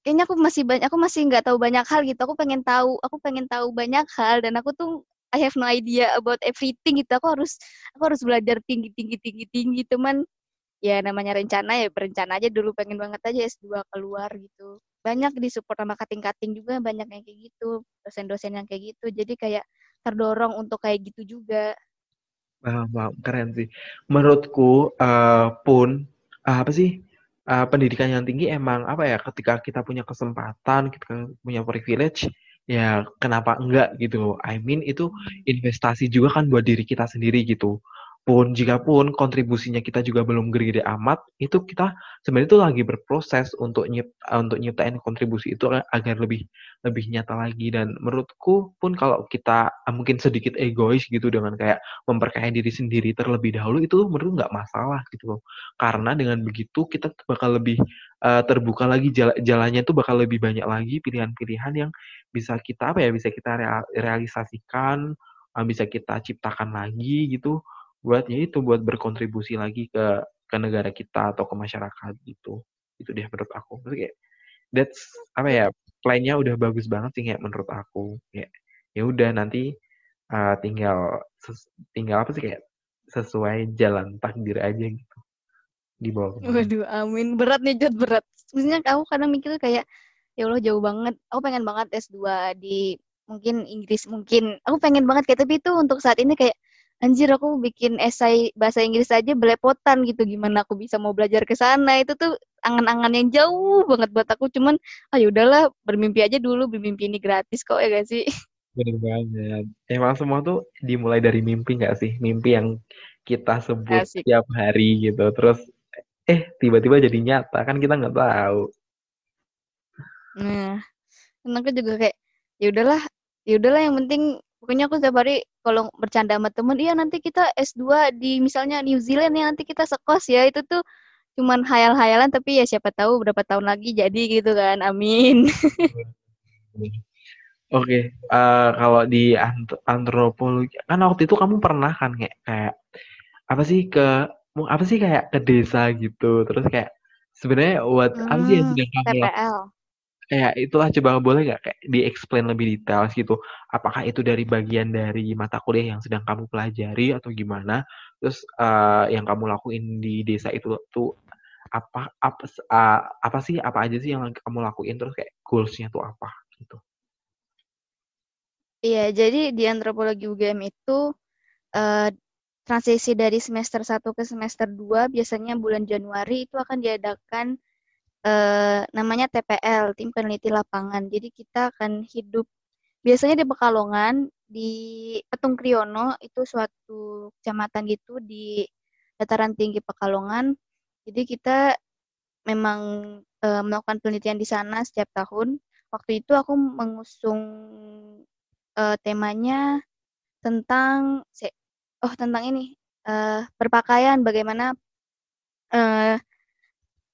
kayaknya aku masih banyak aku masih nggak tahu banyak hal gitu aku pengen tahu aku pengen tahu banyak hal dan aku tuh I have no idea about everything gitu. Aku harus aku harus belajar tinggi tinggi tinggi tinggi. Teman ya namanya rencana ya berencana aja dulu. Pengen banget aja S2 keluar gitu. Banyak di support sama kating-kating juga. Banyak yang kayak gitu. Dosen-dosen yang kayak gitu. Jadi kayak terdorong untuk kayak gitu juga. Wah, wow, keren sih. Menurutku uh, pun uh, apa sih? Uh, pendidikan yang tinggi emang apa ya? Ketika kita punya kesempatan kita punya privilege ya kenapa enggak gitu. I mean itu investasi juga kan buat diri kita sendiri gitu pun jika pun kontribusinya kita juga belum gede-gede amat, itu kita sebenarnya itu lagi berproses untuk nyipt untuk nyiptain kontribusi itu agar lebih lebih nyata lagi dan menurutku pun kalau kita mungkin sedikit egois gitu dengan kayak memperkaya diri sendiri terlebih dahulu itu menurut nggak masalah gitu loh. Karena dengan begitu kita bakal lebih uh, terbuka lagi jala jalannya itu bakal lebih banyak lagi pilihan-pilihan yang bisa kita apa ya bisa kita realisasikan, bisa kita ciptakan lagi gitu buat ya itu buat berkontribusi lagi ke ke negara kita atau ke masyarakat gitu. Itu dia menurut aku. Maksudnya kayak that's apa ya plannya udah bagus banget sih kayak menurut aku. Ya ya udah nanti uh, tinggal tinggal apa sih kayak sesuai jalan takdir aja gitu. Di bawah waduh amin. Berat nih Jod berat. Sebenarnya aku kadang mikir kayak ya Allah jauh banget. Aku pengen banget S2 di mungkin Inggris mungkin aku pengen banget kayak tapi itu untuk saat ini kayak anjir aku bikin esai bahasa Inggris aja belepotan gitu. Gimana aku bisa mau belajar ke sana? Itu tuh angan-angan yang jauh banget buat aku. Cuman ah ya udahlah bermimpi aja dulu. Bermimpi ini gratis kok ya gak sih? Bener banget. Emang semua tuh dimulai dari mimpi gak sih? Mimpi yang kita sebut Asik. setiap hari gitu. Terus eh tiba-tiba jadi nyata. Kan kita nggak tahu. Nah aku juga kayak ya udahlah ya udahlah yang penting pokoknya aku setiap hari kalau bercanda sama temen iya nanti kita S2 di misalnya New Zealand ya nanti kita sekos ya. Itu tuh cuman hayal-hayalan tapi ya siapa tahu berapa tahun lagi jadi gitu kan. Amin. Oke, okay. uh, eh, kalau di antropologi kan waktu itu kamu pernah kan kayak kayak apa sih ke apa sih kayak ke desa gitu. Terus kayak sebenarnya what hmm, apa sih yang sedang kamu TPL kayak itulah coba boleh nggak kayak di-explain lebih detail gitu. Apakah itu dari bagian dari mata kuliah yang sedang kamu pelajari atau gimana? Terus uh, yang kamu lakuin di desa itu tuh apa apa uh, apa sih apa aja sih yang kamu lakuin terus kayak goalsnya tuh apa gitu? Iya, jadi di antropologi UGM itu uh, transisi dari semester 1 ke semester 2 biasanya bulan Januari itu akan diadakan eh, namanya TPL, Tim Peneliti Lapangan. Jadi kita akan hidup biasanya di Pekalongan, di Petung Kriono itu suatu kecamatan gitu di dataran tinggi Pekalongan. Jadi kita memang eh, melakukan penelitian di sana setiap tahun. Waktu itu aku mengusung eh, temanya tentang oh tentang ini eh, berpakaian bagaimana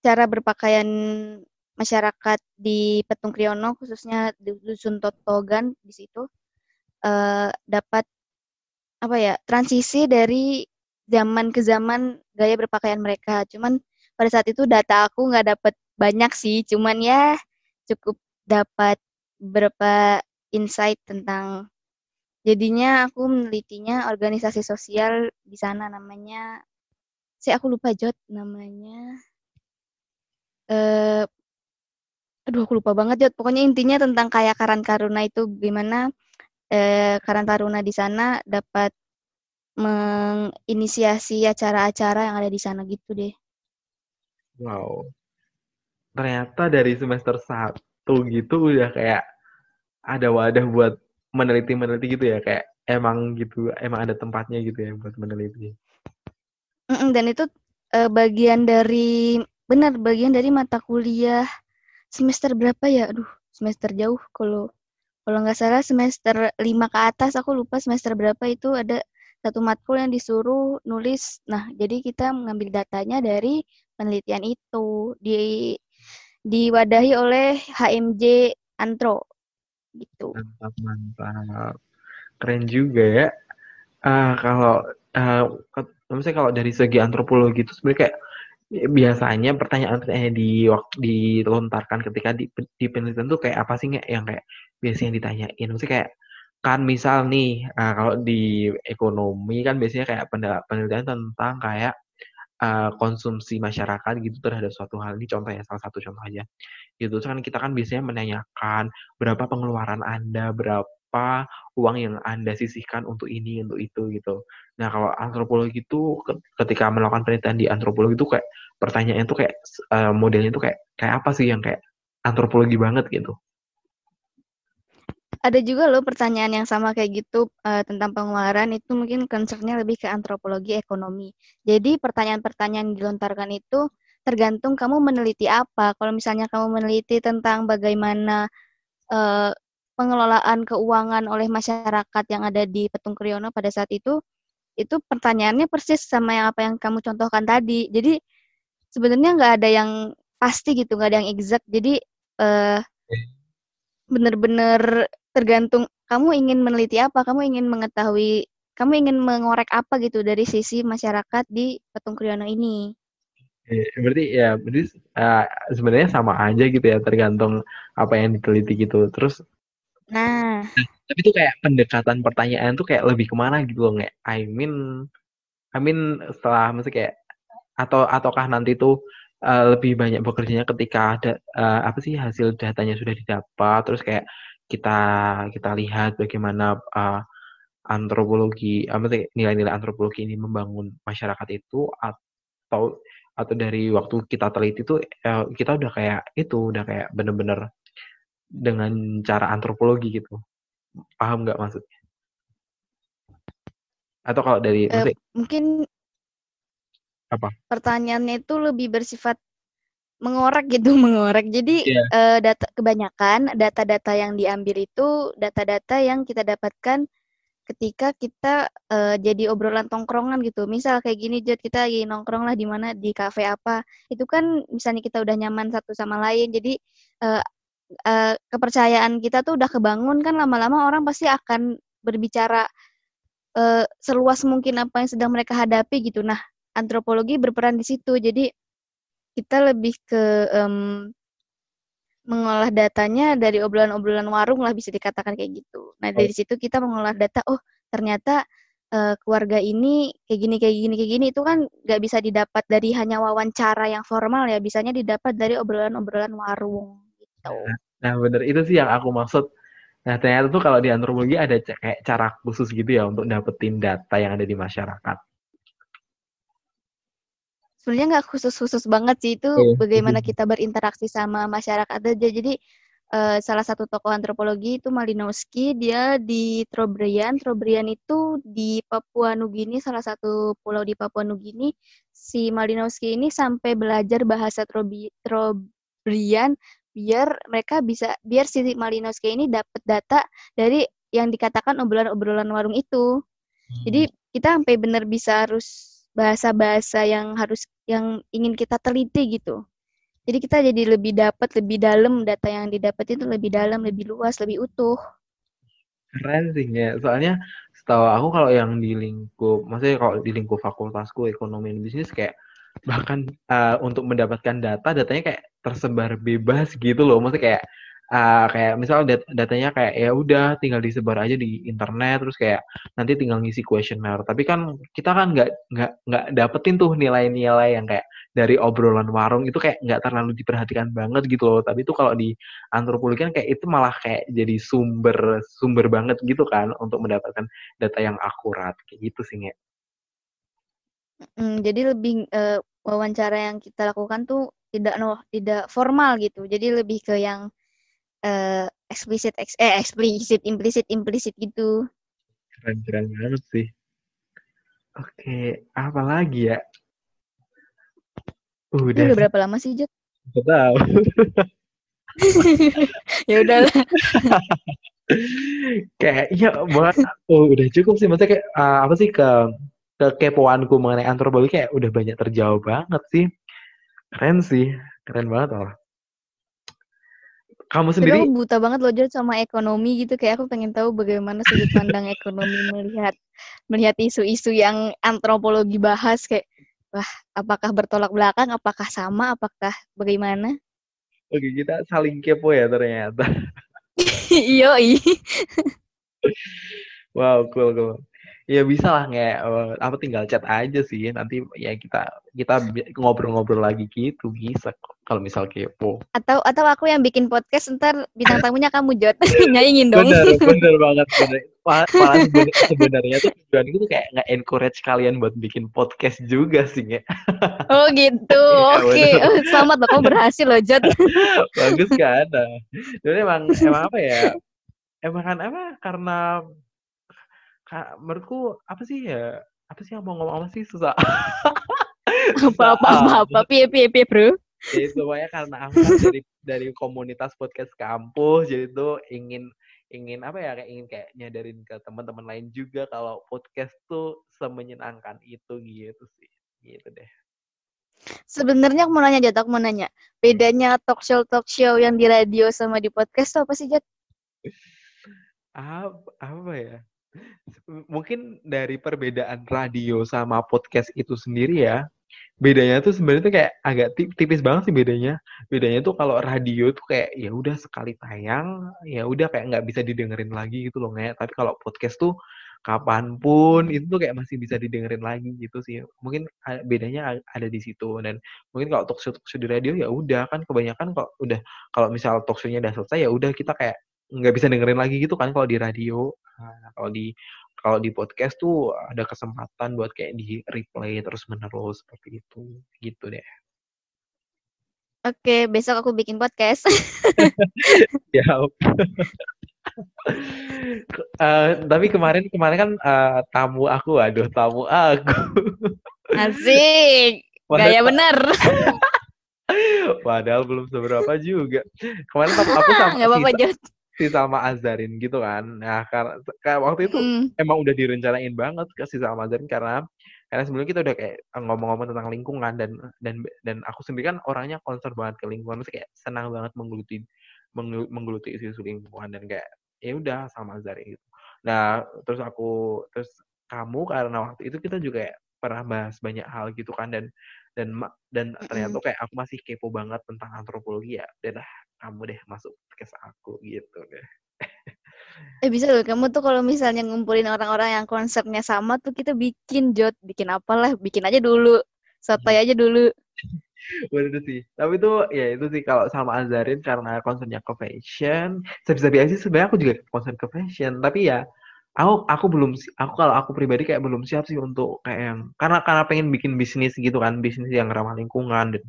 cara berpakaian masyarakat di Petung Kriono khususnya di dusun Totogan di situ uh, dapat apa ya transisi dari zaman ke zaman gaya berpakaian mereka. Cuman pada saat itu data aku nggak dapat banyak sih, cuman ya cukup dapat beberapa insight tentang jadinya aku menelitinya organisasi sosial di sana namanya saya aku lupa jot namanya eh aduh aku lupa banget ya pokoknya intinya tentang kayak Karan Taruna itu gimana eh, Karan Taruna di sana dapat menginisiasi acara-acara yang ada di sana gitu deh. Wow. Ternyata dari semester satu gitu udah kayak ada wadah buat meneliti-meneliti gitu ya kayak emang gitu emang ada tempatnya gitu ya buat meneliti. Dan itu bagian dari benar bagian dari mata kuliah. Semester berapa ya? Aduh semester jauh kalau kalau nggak salah semester lima ke atas. Aku lupa semester berapa itu ada satu matkul yang disuruh nulis. Nah jadi kita mengambil datanya dari penelitian itu di diwadahi oleh HMJ Antro gitu. Mantap mantap. Keren juga ya. Uh, kalau uh, misalnya kalau dari segi antropologi itu sebenarnya kayak biasanya pertanyaan-pertanyaan di waktu dilontarkan ketika di, di penelitian tuh kayak apa sih nggak yang kayak biasanya ditanyain. Mesti kayak kan misal nih uh, kalau di ekonomi kan biasanya kayak penelitian tentang kayak uh, konsumsi masyarakat gitu terhadap suatu hal. Ini contohnya salah satu contoh aja. Gitu. Kan kita kan biasanya menanyakan berapa pengeluaran anda? Berapa uang yang anda sisihkan untuk ini untuk itu gitu Nah, kalau antropologi itu ketika melakukan penelitian di antropologi itu kayak pertanyaan itu kayak uh, modelnya itu kayak kayak apa sih yang kayak antropologi banget gitu? ada juga loh pertanyaan yang sama kayak gitu uh, tentang pengeluaran itu mungkin concernnya lebih ke antropologi ekonomi. Jadi pertanyaan-pertanyaan dilontarkan itu tergantung kamu meneliti apa. Kalau misalnya kamu meneliti tentang bagaimana uh, pengelolaan keuangan oleh masyarakat yang ada di Petung Kriono pada saat itu, itu pertanyaannya persis sama yang apa yang kamu contohkan tadi. Jadi sebenarnya nggak ada yang pasti gitu, nggak ada yang exact. Jadi uh, benar-benar tergantung kamu ingin meneliti apa, kamu ingin mengetahui, kamu ingin mengorek apa gitu dari sisi masyarakat di Petung Kriyono ini. Ya, berarti ya berarti uh, sebenarnya sama aja gitu ya tergantung apa yang diteliti gitu terus nah. Tapi itu kayak pendekatan pertanyaan tuh kayak lebih ke mana gitu loh nggak I mean I mean setelah mesti kayak atau ataukah nanti tuh uh, lebih banyak bekerjanya ketika ada uh, apa sih hasil datanya sudah didapat terus kayak kita kita lihat bagaimana uh, antropologi apa sih nilai-nilai antropologi ini membangun masyarakat itu atau atau dari waktu kita teliti itu uh, kita udah kayak itu udah kayak bener-bener dengan cara antropologi gitu paham nggak maksudnya atau kalau dari uh, mungkin apa pertanyaannya itu lebih bersifat mengorek gitu, mengorek. Jadi yeah. Iya. uh, data kebanyakan data-data yang diambil itu data-data yang kita dapatkan ketika kita uh, jadi obrolan tongkrongan gitu. Misal kayak gini, Jod, kita lagi nongkrong lah di mana di kafe apa. Itu kan misalnya kita udah nyaman satu sama lain. Jadi uh, uh, kepercayaan kita tuh udah kebangun kan lama-lama orang pasti akan berbicara uh, seluas mungkin apa yang sedang mereka hadapi gitu. Nah, antropologi berperan di situ. Jadi kita lebih ke um, mengolah datanya dari obrolan-obrolan warung lah bisa dikatakan kayak gitu. Nah dari situ kita mengolah data, oh ternyata uh, keluarga ini kayak gini kayak gini kayak gini itu kan nggak bisa didapat dari hanya wawancara yang formal ya, bisanya didapat dari obrolan-obrolan warung gitu. Nah, nah bener itu sih yang aku maksud. Nah ternyata tuh kalau di antropologi ada kayak cara khusus gitu ya untuk dapetin data yang ada di masyarakat sebenarnya nggak khusus-khusus banget sih itu oh, bagaimana kita berinteraksi sama masyarakat aja. Jadi uh, salah satu tokoh antropologi itu Malinowski, dia di Trobriand. Trobriand itu di Papua Nugini, salah satu pulau di Papua Nugini. Si Malinowski ini sampai belajar bahasa Trobi, Trobriand biar mereka bisa biar si Malinowski ini dapat data dari yang dikatakan obrolan-obrolan warung itu. Hmm. Jadi kita sampai benar bisa harus bahasa-bahasa yang harus yang ingin kita teliti gitu. Jadi kita jadi lebih dapat lebih dalam data yang didapat itu lebih dalam, lebih luas, lebih utuh. Keren sih ya. Soalnya setahu aku kalau yang di lingkup, maksudnya kalau di lingkup fakultasku ekonomi dan bisnis kayak bahkan uh, untuk mendapatkan data datanya kayak tersebar bebas gitu loh. Maksudnya kayak uh, kayak misal dat datanya kayak ya udah tinggal disebar aja di internet. Terus kayak nanti tinggal ngisi questionnaire tapi kan kita kan nggak nggak nggak dapetin tuh nilai-nilai yang kayak dari obrolan warung itu kayak nggak terlalu diperhatikan banget gitu loh. Tapi itu kalau di antropologi kan kayak itu malah kayak jadi sumber sumber banget gitu kan untuk mendapatkan data yang akurat. Kayak gitu sih nggak Hmm, jadi lebih uh, wawancara yang kita lakukan tuh tidak no tidak formal gitu. Jadi lebih ke yang uh, eksplisit eks, eh eksplisit implisit implisit gitu. Keren keren banget sih. Oke apa lagi ya? Udah. udah berapa lama sih Jod? Gak tahu. Ya udahlah. Kayak ya buat oh, udah cukup sih. Maksudnya kayak uh, apa sih ke kekepoanku mengenai antropologi kayak udah banyak terjawab banget sih. Keren sih keren banget loh kamu sendiri Tapi aku buta banget loh Jod sama ekonomi gitu. Kayak aku pengen tahu bagaimana sudut pandang ekonomi melihat melihat isu-isu yang antropologi bahas. Kayak wah apakah bertolak belakang? Apakah sama? Apakah bagaimana? Oke kita saling kepo ya ternyata. Iya wow cool cool ya bisa lah nggak uh, apa tinggal chat aja sih. Nanti ya kita kita ngobrol-ngobrol lagi gitu bisa kalau misal kepo. Atau atau aku yang bikin podcast ntar bintang tamunya kamu jod nyaingin dong. Bener bener banget bener. Malah sebenarnya tuh tujuan itu kayak nggak encourage kalian buat bikin podcast juga sih ya oh gitu. Ya, oke. okay. oh, selamat loh kamu berhasil loh jod bagus kan? Nah, jadi emang emang apa ya? Emang kan apa karena ka, menurutku apa sih ya? Apa sih yang mau ngomong apa sih? Susah. Apa apa apa apa pie pie pie bro? Jadi semuanya karena aku kan dari dari komunitas podcast kampus jadi tuh ingin ingin apa ya? Kayak ingin kayak nyadarin ke teman-teman lain juga kalau podcast tuh semenyenangkan itu gitu sih. Gitu deh. Sebenarnya aku mau nanya Jat, aku mau nanya. Bedanya talk show talk show yang di radio sama di podcast tuh apa sih Jat? Apa, apa ya? Mungkin dari perbedaan radio sama podcast itu sendiri ya. Bedanya tuh sebenarnya tuh kayak agak tipis banget sih bedanya. Bedanya tuh kalau radio tuh kayak ya udah sekali tayang, ya udah kayak nggak bisa didengerin lagi gitu loh nggak. Tapi kalau podcast tuh kapan pun itu tuh kayak masih bisa didengerin lagi gitu sih. Mungkin bedanya ada di situ dan mungkin kalau talk show, talk show di radio ya udah kan kebanyakan kok udah kalau misal talk show-nya udah selesai ya udah kita kayak nggak bisa dengerin lagi gitu kan kalau di radio. Nah, kalau di kalau di podcast tuh ada kesempatan buat kayak di replay terus menerus seperti itu gitu deh. Oke, besok aku bikin podcast. ya uh, tapi kemarin kemarin kan uh, tamu aku, aduh tamu aku. Asik, gaya bener. Padahal belum seberapa juga. Kemarin tamu aku sama Gak apa-apa, si Salma Azarin gitu kan. Nah, karena, karena waktu itu mm. emang udah direncanain banget ke si Salma Azarin karena karena sebelumnya kita udah kayak ngomong-ngomong tentang lingkungan dan dan dan aku sendiri kan orangnya concern banget ke lingkungan, terus kayak senang banget menggeluti menggeluti isu-isu lingkungan dan kayak ya udah sama Zari gitu. Nah, terus aku terus kamu karena waktu itu kita juga pernah bahas banyak hal gitu kan dan dan dan ternyata kayak aku masih kepo banget tentang antropologi ya. Dan ah, kamu deh masuk ke aku gitu deh. Eh bisa loh, kamu tuh kalau misalnya ngumpulin orang-orang yang konsepnya sama tuh kita bikin jod, bikin apalah, bikin aja dulu, sotoy aja dulu. Bener sih. Tapi itu ya itu sih kalau sama Azarin karena concernnya ke fashion, bisa-bisa sih sebenarnya aku juga concern ke fashion. Tapi ya aku aku belum aku kalau aku pribadi kayak belum siap sih untuk kayak yang karena karena pengen bikin bisnis gitu kan, bisnis yang ramah lingkungan dan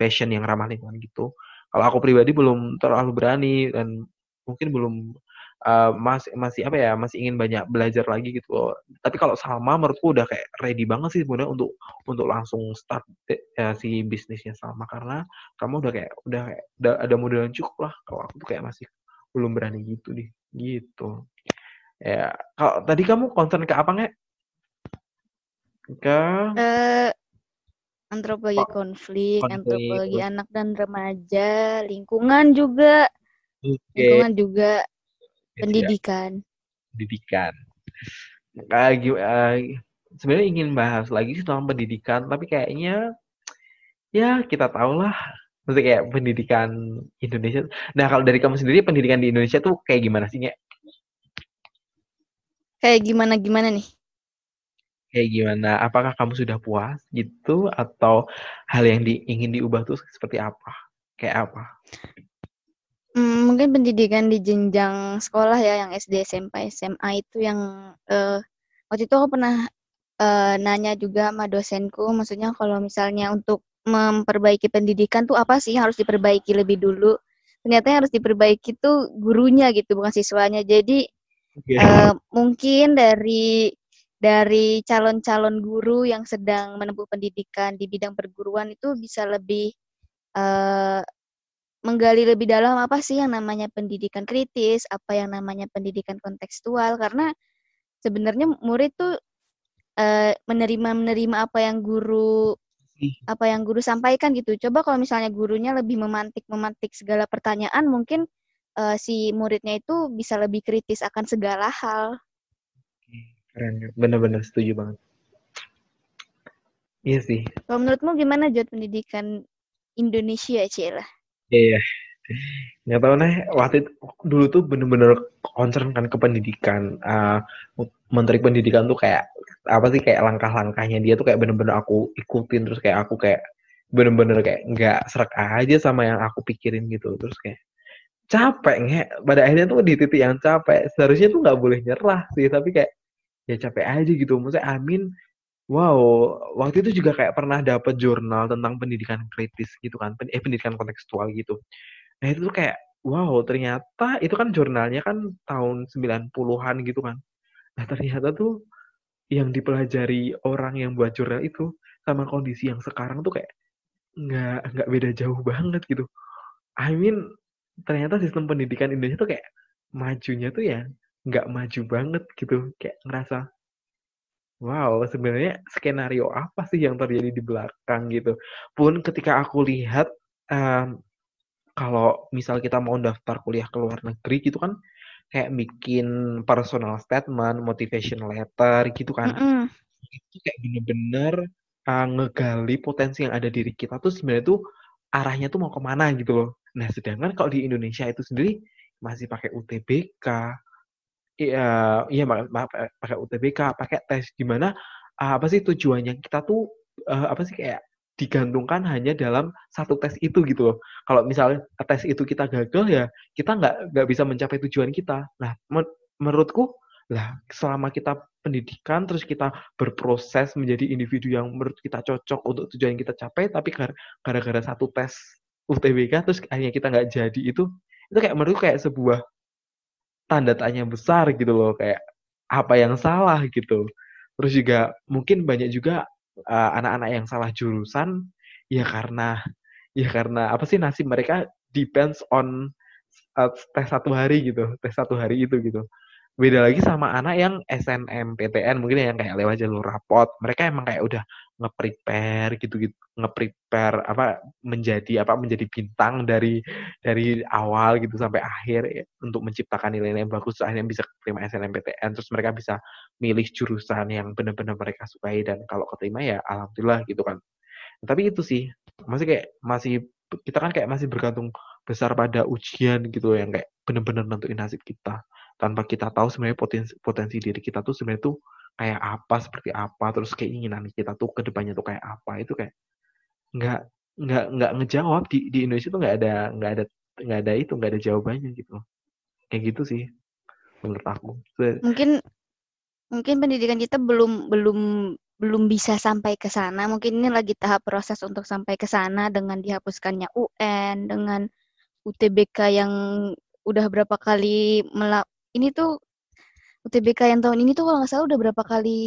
fashion yang ramah lingkungan gitu. Kalau aku pribadi belum terlalu berani dan mungkin belum uh, masih masih apa ya masih ingin banyak belajar lagi gitu. Tapi kalau Salma menurutku udah kayak ready banget sih sebenarnya untuk untuk langsung start ya, si bisnisnya Salma karena kamu udah kayak udah kayak, ada modal yang cukup lah. Kalau aku tuh kayak masih belum berani gitu deh. Gitu. Ya, kalau tadi kamu concern ke apa nggak? Ke uh, antropologi oh, konflik, konflik, antropologi anak dan remaja, lingkungan juga. Okay. Lingkungan juga ya. pendidikan. Pendidikan. Kayak uh, sebenarnya ingin bahas lagi sih tentang pendidikan, tapi kayaknya ya kita tahu lah maksudnya kayak pendidikan Indonesia. Nah, kalau dari kamu sendiri pendidikan di Indonesia tuh kayak gimana sih, Nya? Kayak gimana gimana nih? Kayak gimana? Apakah kamu sudah puas gitu atau hal yang di, ingin diubah tuh seperti apa? Kayak apa? Hmm, mungkin pendidikan di jenjang sekolah ya, yang SD, SMP, SMA itu yang, uh, waktu itu aku pernah, uh, nanya juga sama dosenku, maksudnya kalau misalnya untuk memperbaiki pendidikan tuh apa sih yang harus diperbaiki lebih dulu. Ternyata yang harus diperbaiki tuh gurunya gitu, bukan siswanya. Jadi, okay. uh, mungkin dari dari calon-calon guru yang sedang menempuh pendidikan di bidang perguruan itu bisa lebih, uh, menggali lebih dalam apa sih yang namanya pendidikan kritis, apa yang namanya pendidikan kontekstual karena sebenarnya murid tuh uh, menerima menerima apa yang guru apa yang guru sampaikan gitu. Coba kalau misalnya gurunya lebih memantik memantik segala pertanyaan, mungkin uh, si muridnya itu bisa lebih kritis akan segala hal. Keren, benar-benar setuju banget. Iya sih. Kalau menurutmu gimana Jod pendidikan Indonesia, Cila? Iya. Nggak tahu nih, waktu itu, dulu tuh bener-bener concern kan ke pendidikan. Uh, Menteri Pendidikan tuh kayak apa sih kayak langkah-langkahnya dia tuh kayak bener-bener aku ikutin terus kayak aku kayak bener-bener kayak nggak serak aja sama yang aku pikirin gitu terus kayak capek nggak pada akhirnya tuh di titik yang capek seharusnya tuh nggak boleh nyerah sih tapi kayak ya capek aja gitu maksudnya Amin Wow, waktu itu juga kayak pernah dapat jurnal tentang pendidikan kritis gitu kan, eh pendidikan kontekstual gitu. Nah itu tuh kayak wow ternyata itu kan jurnalnya kan tahun 90-an gitu kan. Nah ternyata tuh yang dipelajari orang yang buat jurnal itu sama kondisi yang sekarang tuh kayak nggak nggak beda jauh banget gitu. I mean ternyata sistem pendidikan Indonesia tuh kayak majunya tuh ya nggak maju banget gitu. Kayak ngerasa wow sebenarnya skenario apa sih yang terjadi di belakang gitu. Pun ketika aku lihat um, kalau misal kita mau daftar kuliah ke luar negeri gitu kan kayak bikin personal statement, motivation letter gitu kan. Mm-mm. Itu kayak bener-bener uh, ngegali potensi yang ada diri kita tuh sebenarnya tuh arahnya tuh mau ke mana gitu loh. Nah sedangkan kalau di Indonesia itu sendiri masih pakai UTBK, iya iya pakai UTBK, pakai tes gimana uh, apa sih tujuannya kita tuh uh, apa sih kayak digantungkan hanya dalam satu tes itu gitu loh. Kalau misalnya tes itu kita gagal ya kita nggak nggak bisa mencapai tujuan kita. Nah men menurutku lah selama kita pendidikan terus kita berproses menjadi individu yang menurut kita cocok untuk tujuan yang kita capai tapi gara-gara satu tes UTBK terus akhirnya kita nggak jadi itu itu kayak menurutku kayak sebuah tanda tanya besar gitu loh kayak apa yang salah gitu. Terus juga mungkin banyak juga uh, anak-anak yang salah jurusan ya karena ya karena apa sih nasib mereka depends on uh, tes satu hari gitu tes satu hari itu gitu. Beda lagi sama anak yang SNMPTN mungkin yang kayak lewat jalur rapot. Mereka emang kayak udah nge-prepare gitu-gitu nge-prepare apa menjadi apa menjadi bintang dari dari awal gitu sampai akhir ya, untuk menciptakan nilai-nilai yang bagus akhirnya bisa terima SNMPTN terus mereka bisa milih jurusan yang benar-benar mereka sukai dan kalau keterima ya alhamdulillah gitu kan. Tapi itu sih masih kayak masih kita kan kayak masih bergantung besar pada ujian gitu yang kayak benar-benar nentuin nasib kita. Tanpa kita tahu sebenarnya potensi potensi diri kita tuh sebenarnya tuh kayak apa seperti apa terus keinginan kita tuh ke depannya tuh kayak apa itu kayak nggak nggak nggak ngejawab. Di di Indonesia tuh nggak ada nggak ada nggak ada itu nggak ada jawabannya gitu kayak gitu sih menurut aku. Mungkin mungkin pendidikan kita belum belum belum bisa sampai ke sana. Mungkin ini lagi tahap proses untuk sampai ke sana dengan dihapuskannya UN dengan UTBK yang udah berapa kali melak ini tuh UTBK yang tahun ini tuh kalau nggak salah udah berapa kali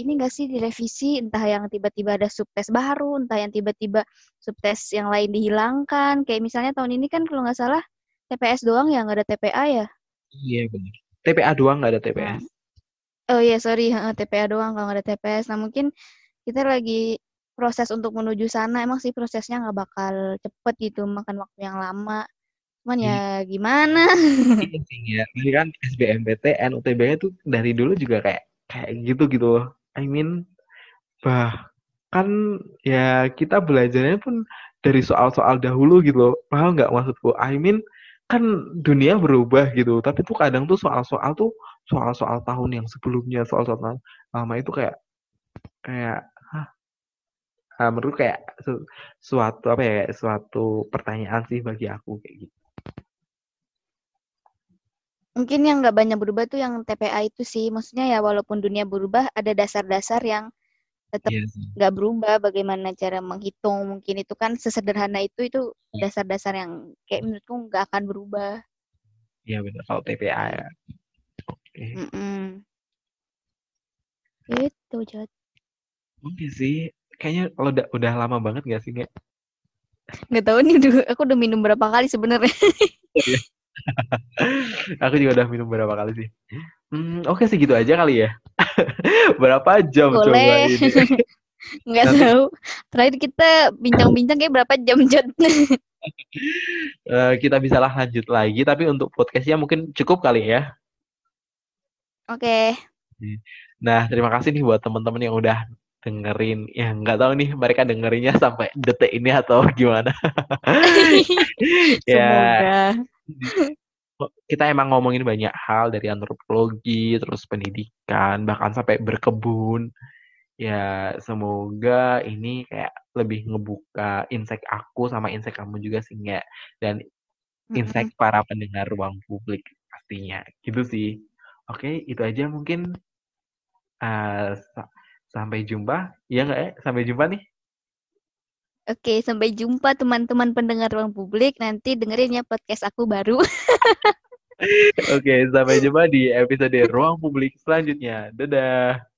ini nggak sih direvisi? Entah yang tiba-tiba ada subtes baru entah yang tiba-tiba subtes yang lain dihilangkan. Kayak misalnya tahun ini kan kalau nggak salah TPS doang ya nggak ada TPA ya? Iya benar. TPA doang nggak ada TPS nah. oh iya sorry. TPA doang kalau nggak ada TPS nah mungkin kita lagi proses untuk menuju sana. Emang sih prosesnya nggak bakal cepet gitu makan waktu yang lama Cuman ya gimana? Iya ya. Jadi kan SBMPTN, UTBK itu dari dulu juga kayak kayak gitu gitu. I mean bahkan ya kita belajarnya pun dari soal-soal dahulu gitu loh. Paham nggak maksudku? I mean kan dunia berubah gitu. Tapi tuh kadang tuh soal-soal tuh soal-soal tahun yang sebelumnya, soal-soal lama itu kayak kayak Nah, menurut kayak suatu apa ya suatu pertanyaan sih bagi aku kayak gitu mungkin yang nggak banyak berubah tuh yang TPA itu sih maksudnya ya walaupun dunia berubah ada dasar-dasar yang tetap iya nggak yes. berubah bagaimana cara menghitung mungkin itu kan sesederhana itu itu iya. dasar-dasar yang kayak menurutku nggak akan berubah iya benar kalau TPA ya oke okay. mm -mm. itu jod oke sih kayaknya kalau udah udah lama banget gak sih nggak nggak tahu nih aku udah minum berapa kali sebenarnya iya. aku juga udah minum berapa kali sih. Hmm, oke okay, segitu aja kali ya. berapa jam Boleh. coba ini? Nggak tahu. Terakhir kita bincang-bincang kayak berapa jam jod. uh, kita bisa lah lanjut lagi, tapi untuk podcastnya mungkin cukup kali ya. Oke. Okay. Nah, terima kasih nih buat teman-teman yang udah dengerin ya nggak tahu nih mereka dengerinnya sampai detik ini atau gimana ya kita emang ngomongin banyak hal dari antropologi, terus pendidikan, bahkan sampai berkebun. Ya, semoga ini kayak lebih ngebuka insight aku sama insight kamu juga sih nggak dan insight mm-hmm. para pendengar ruang publik pastinya. Gitu sih. Oke, itu aja mungkin uh, sampai jumpa. Ya nggak ya? Sampai jumpa nih. Oke, sampai jumpa teman-teman pendengar ruang publik. Nanti dengerin ya podcast aku baru. Oke, sampai jumpa di episode ruang publik selanjutnya. Dadah.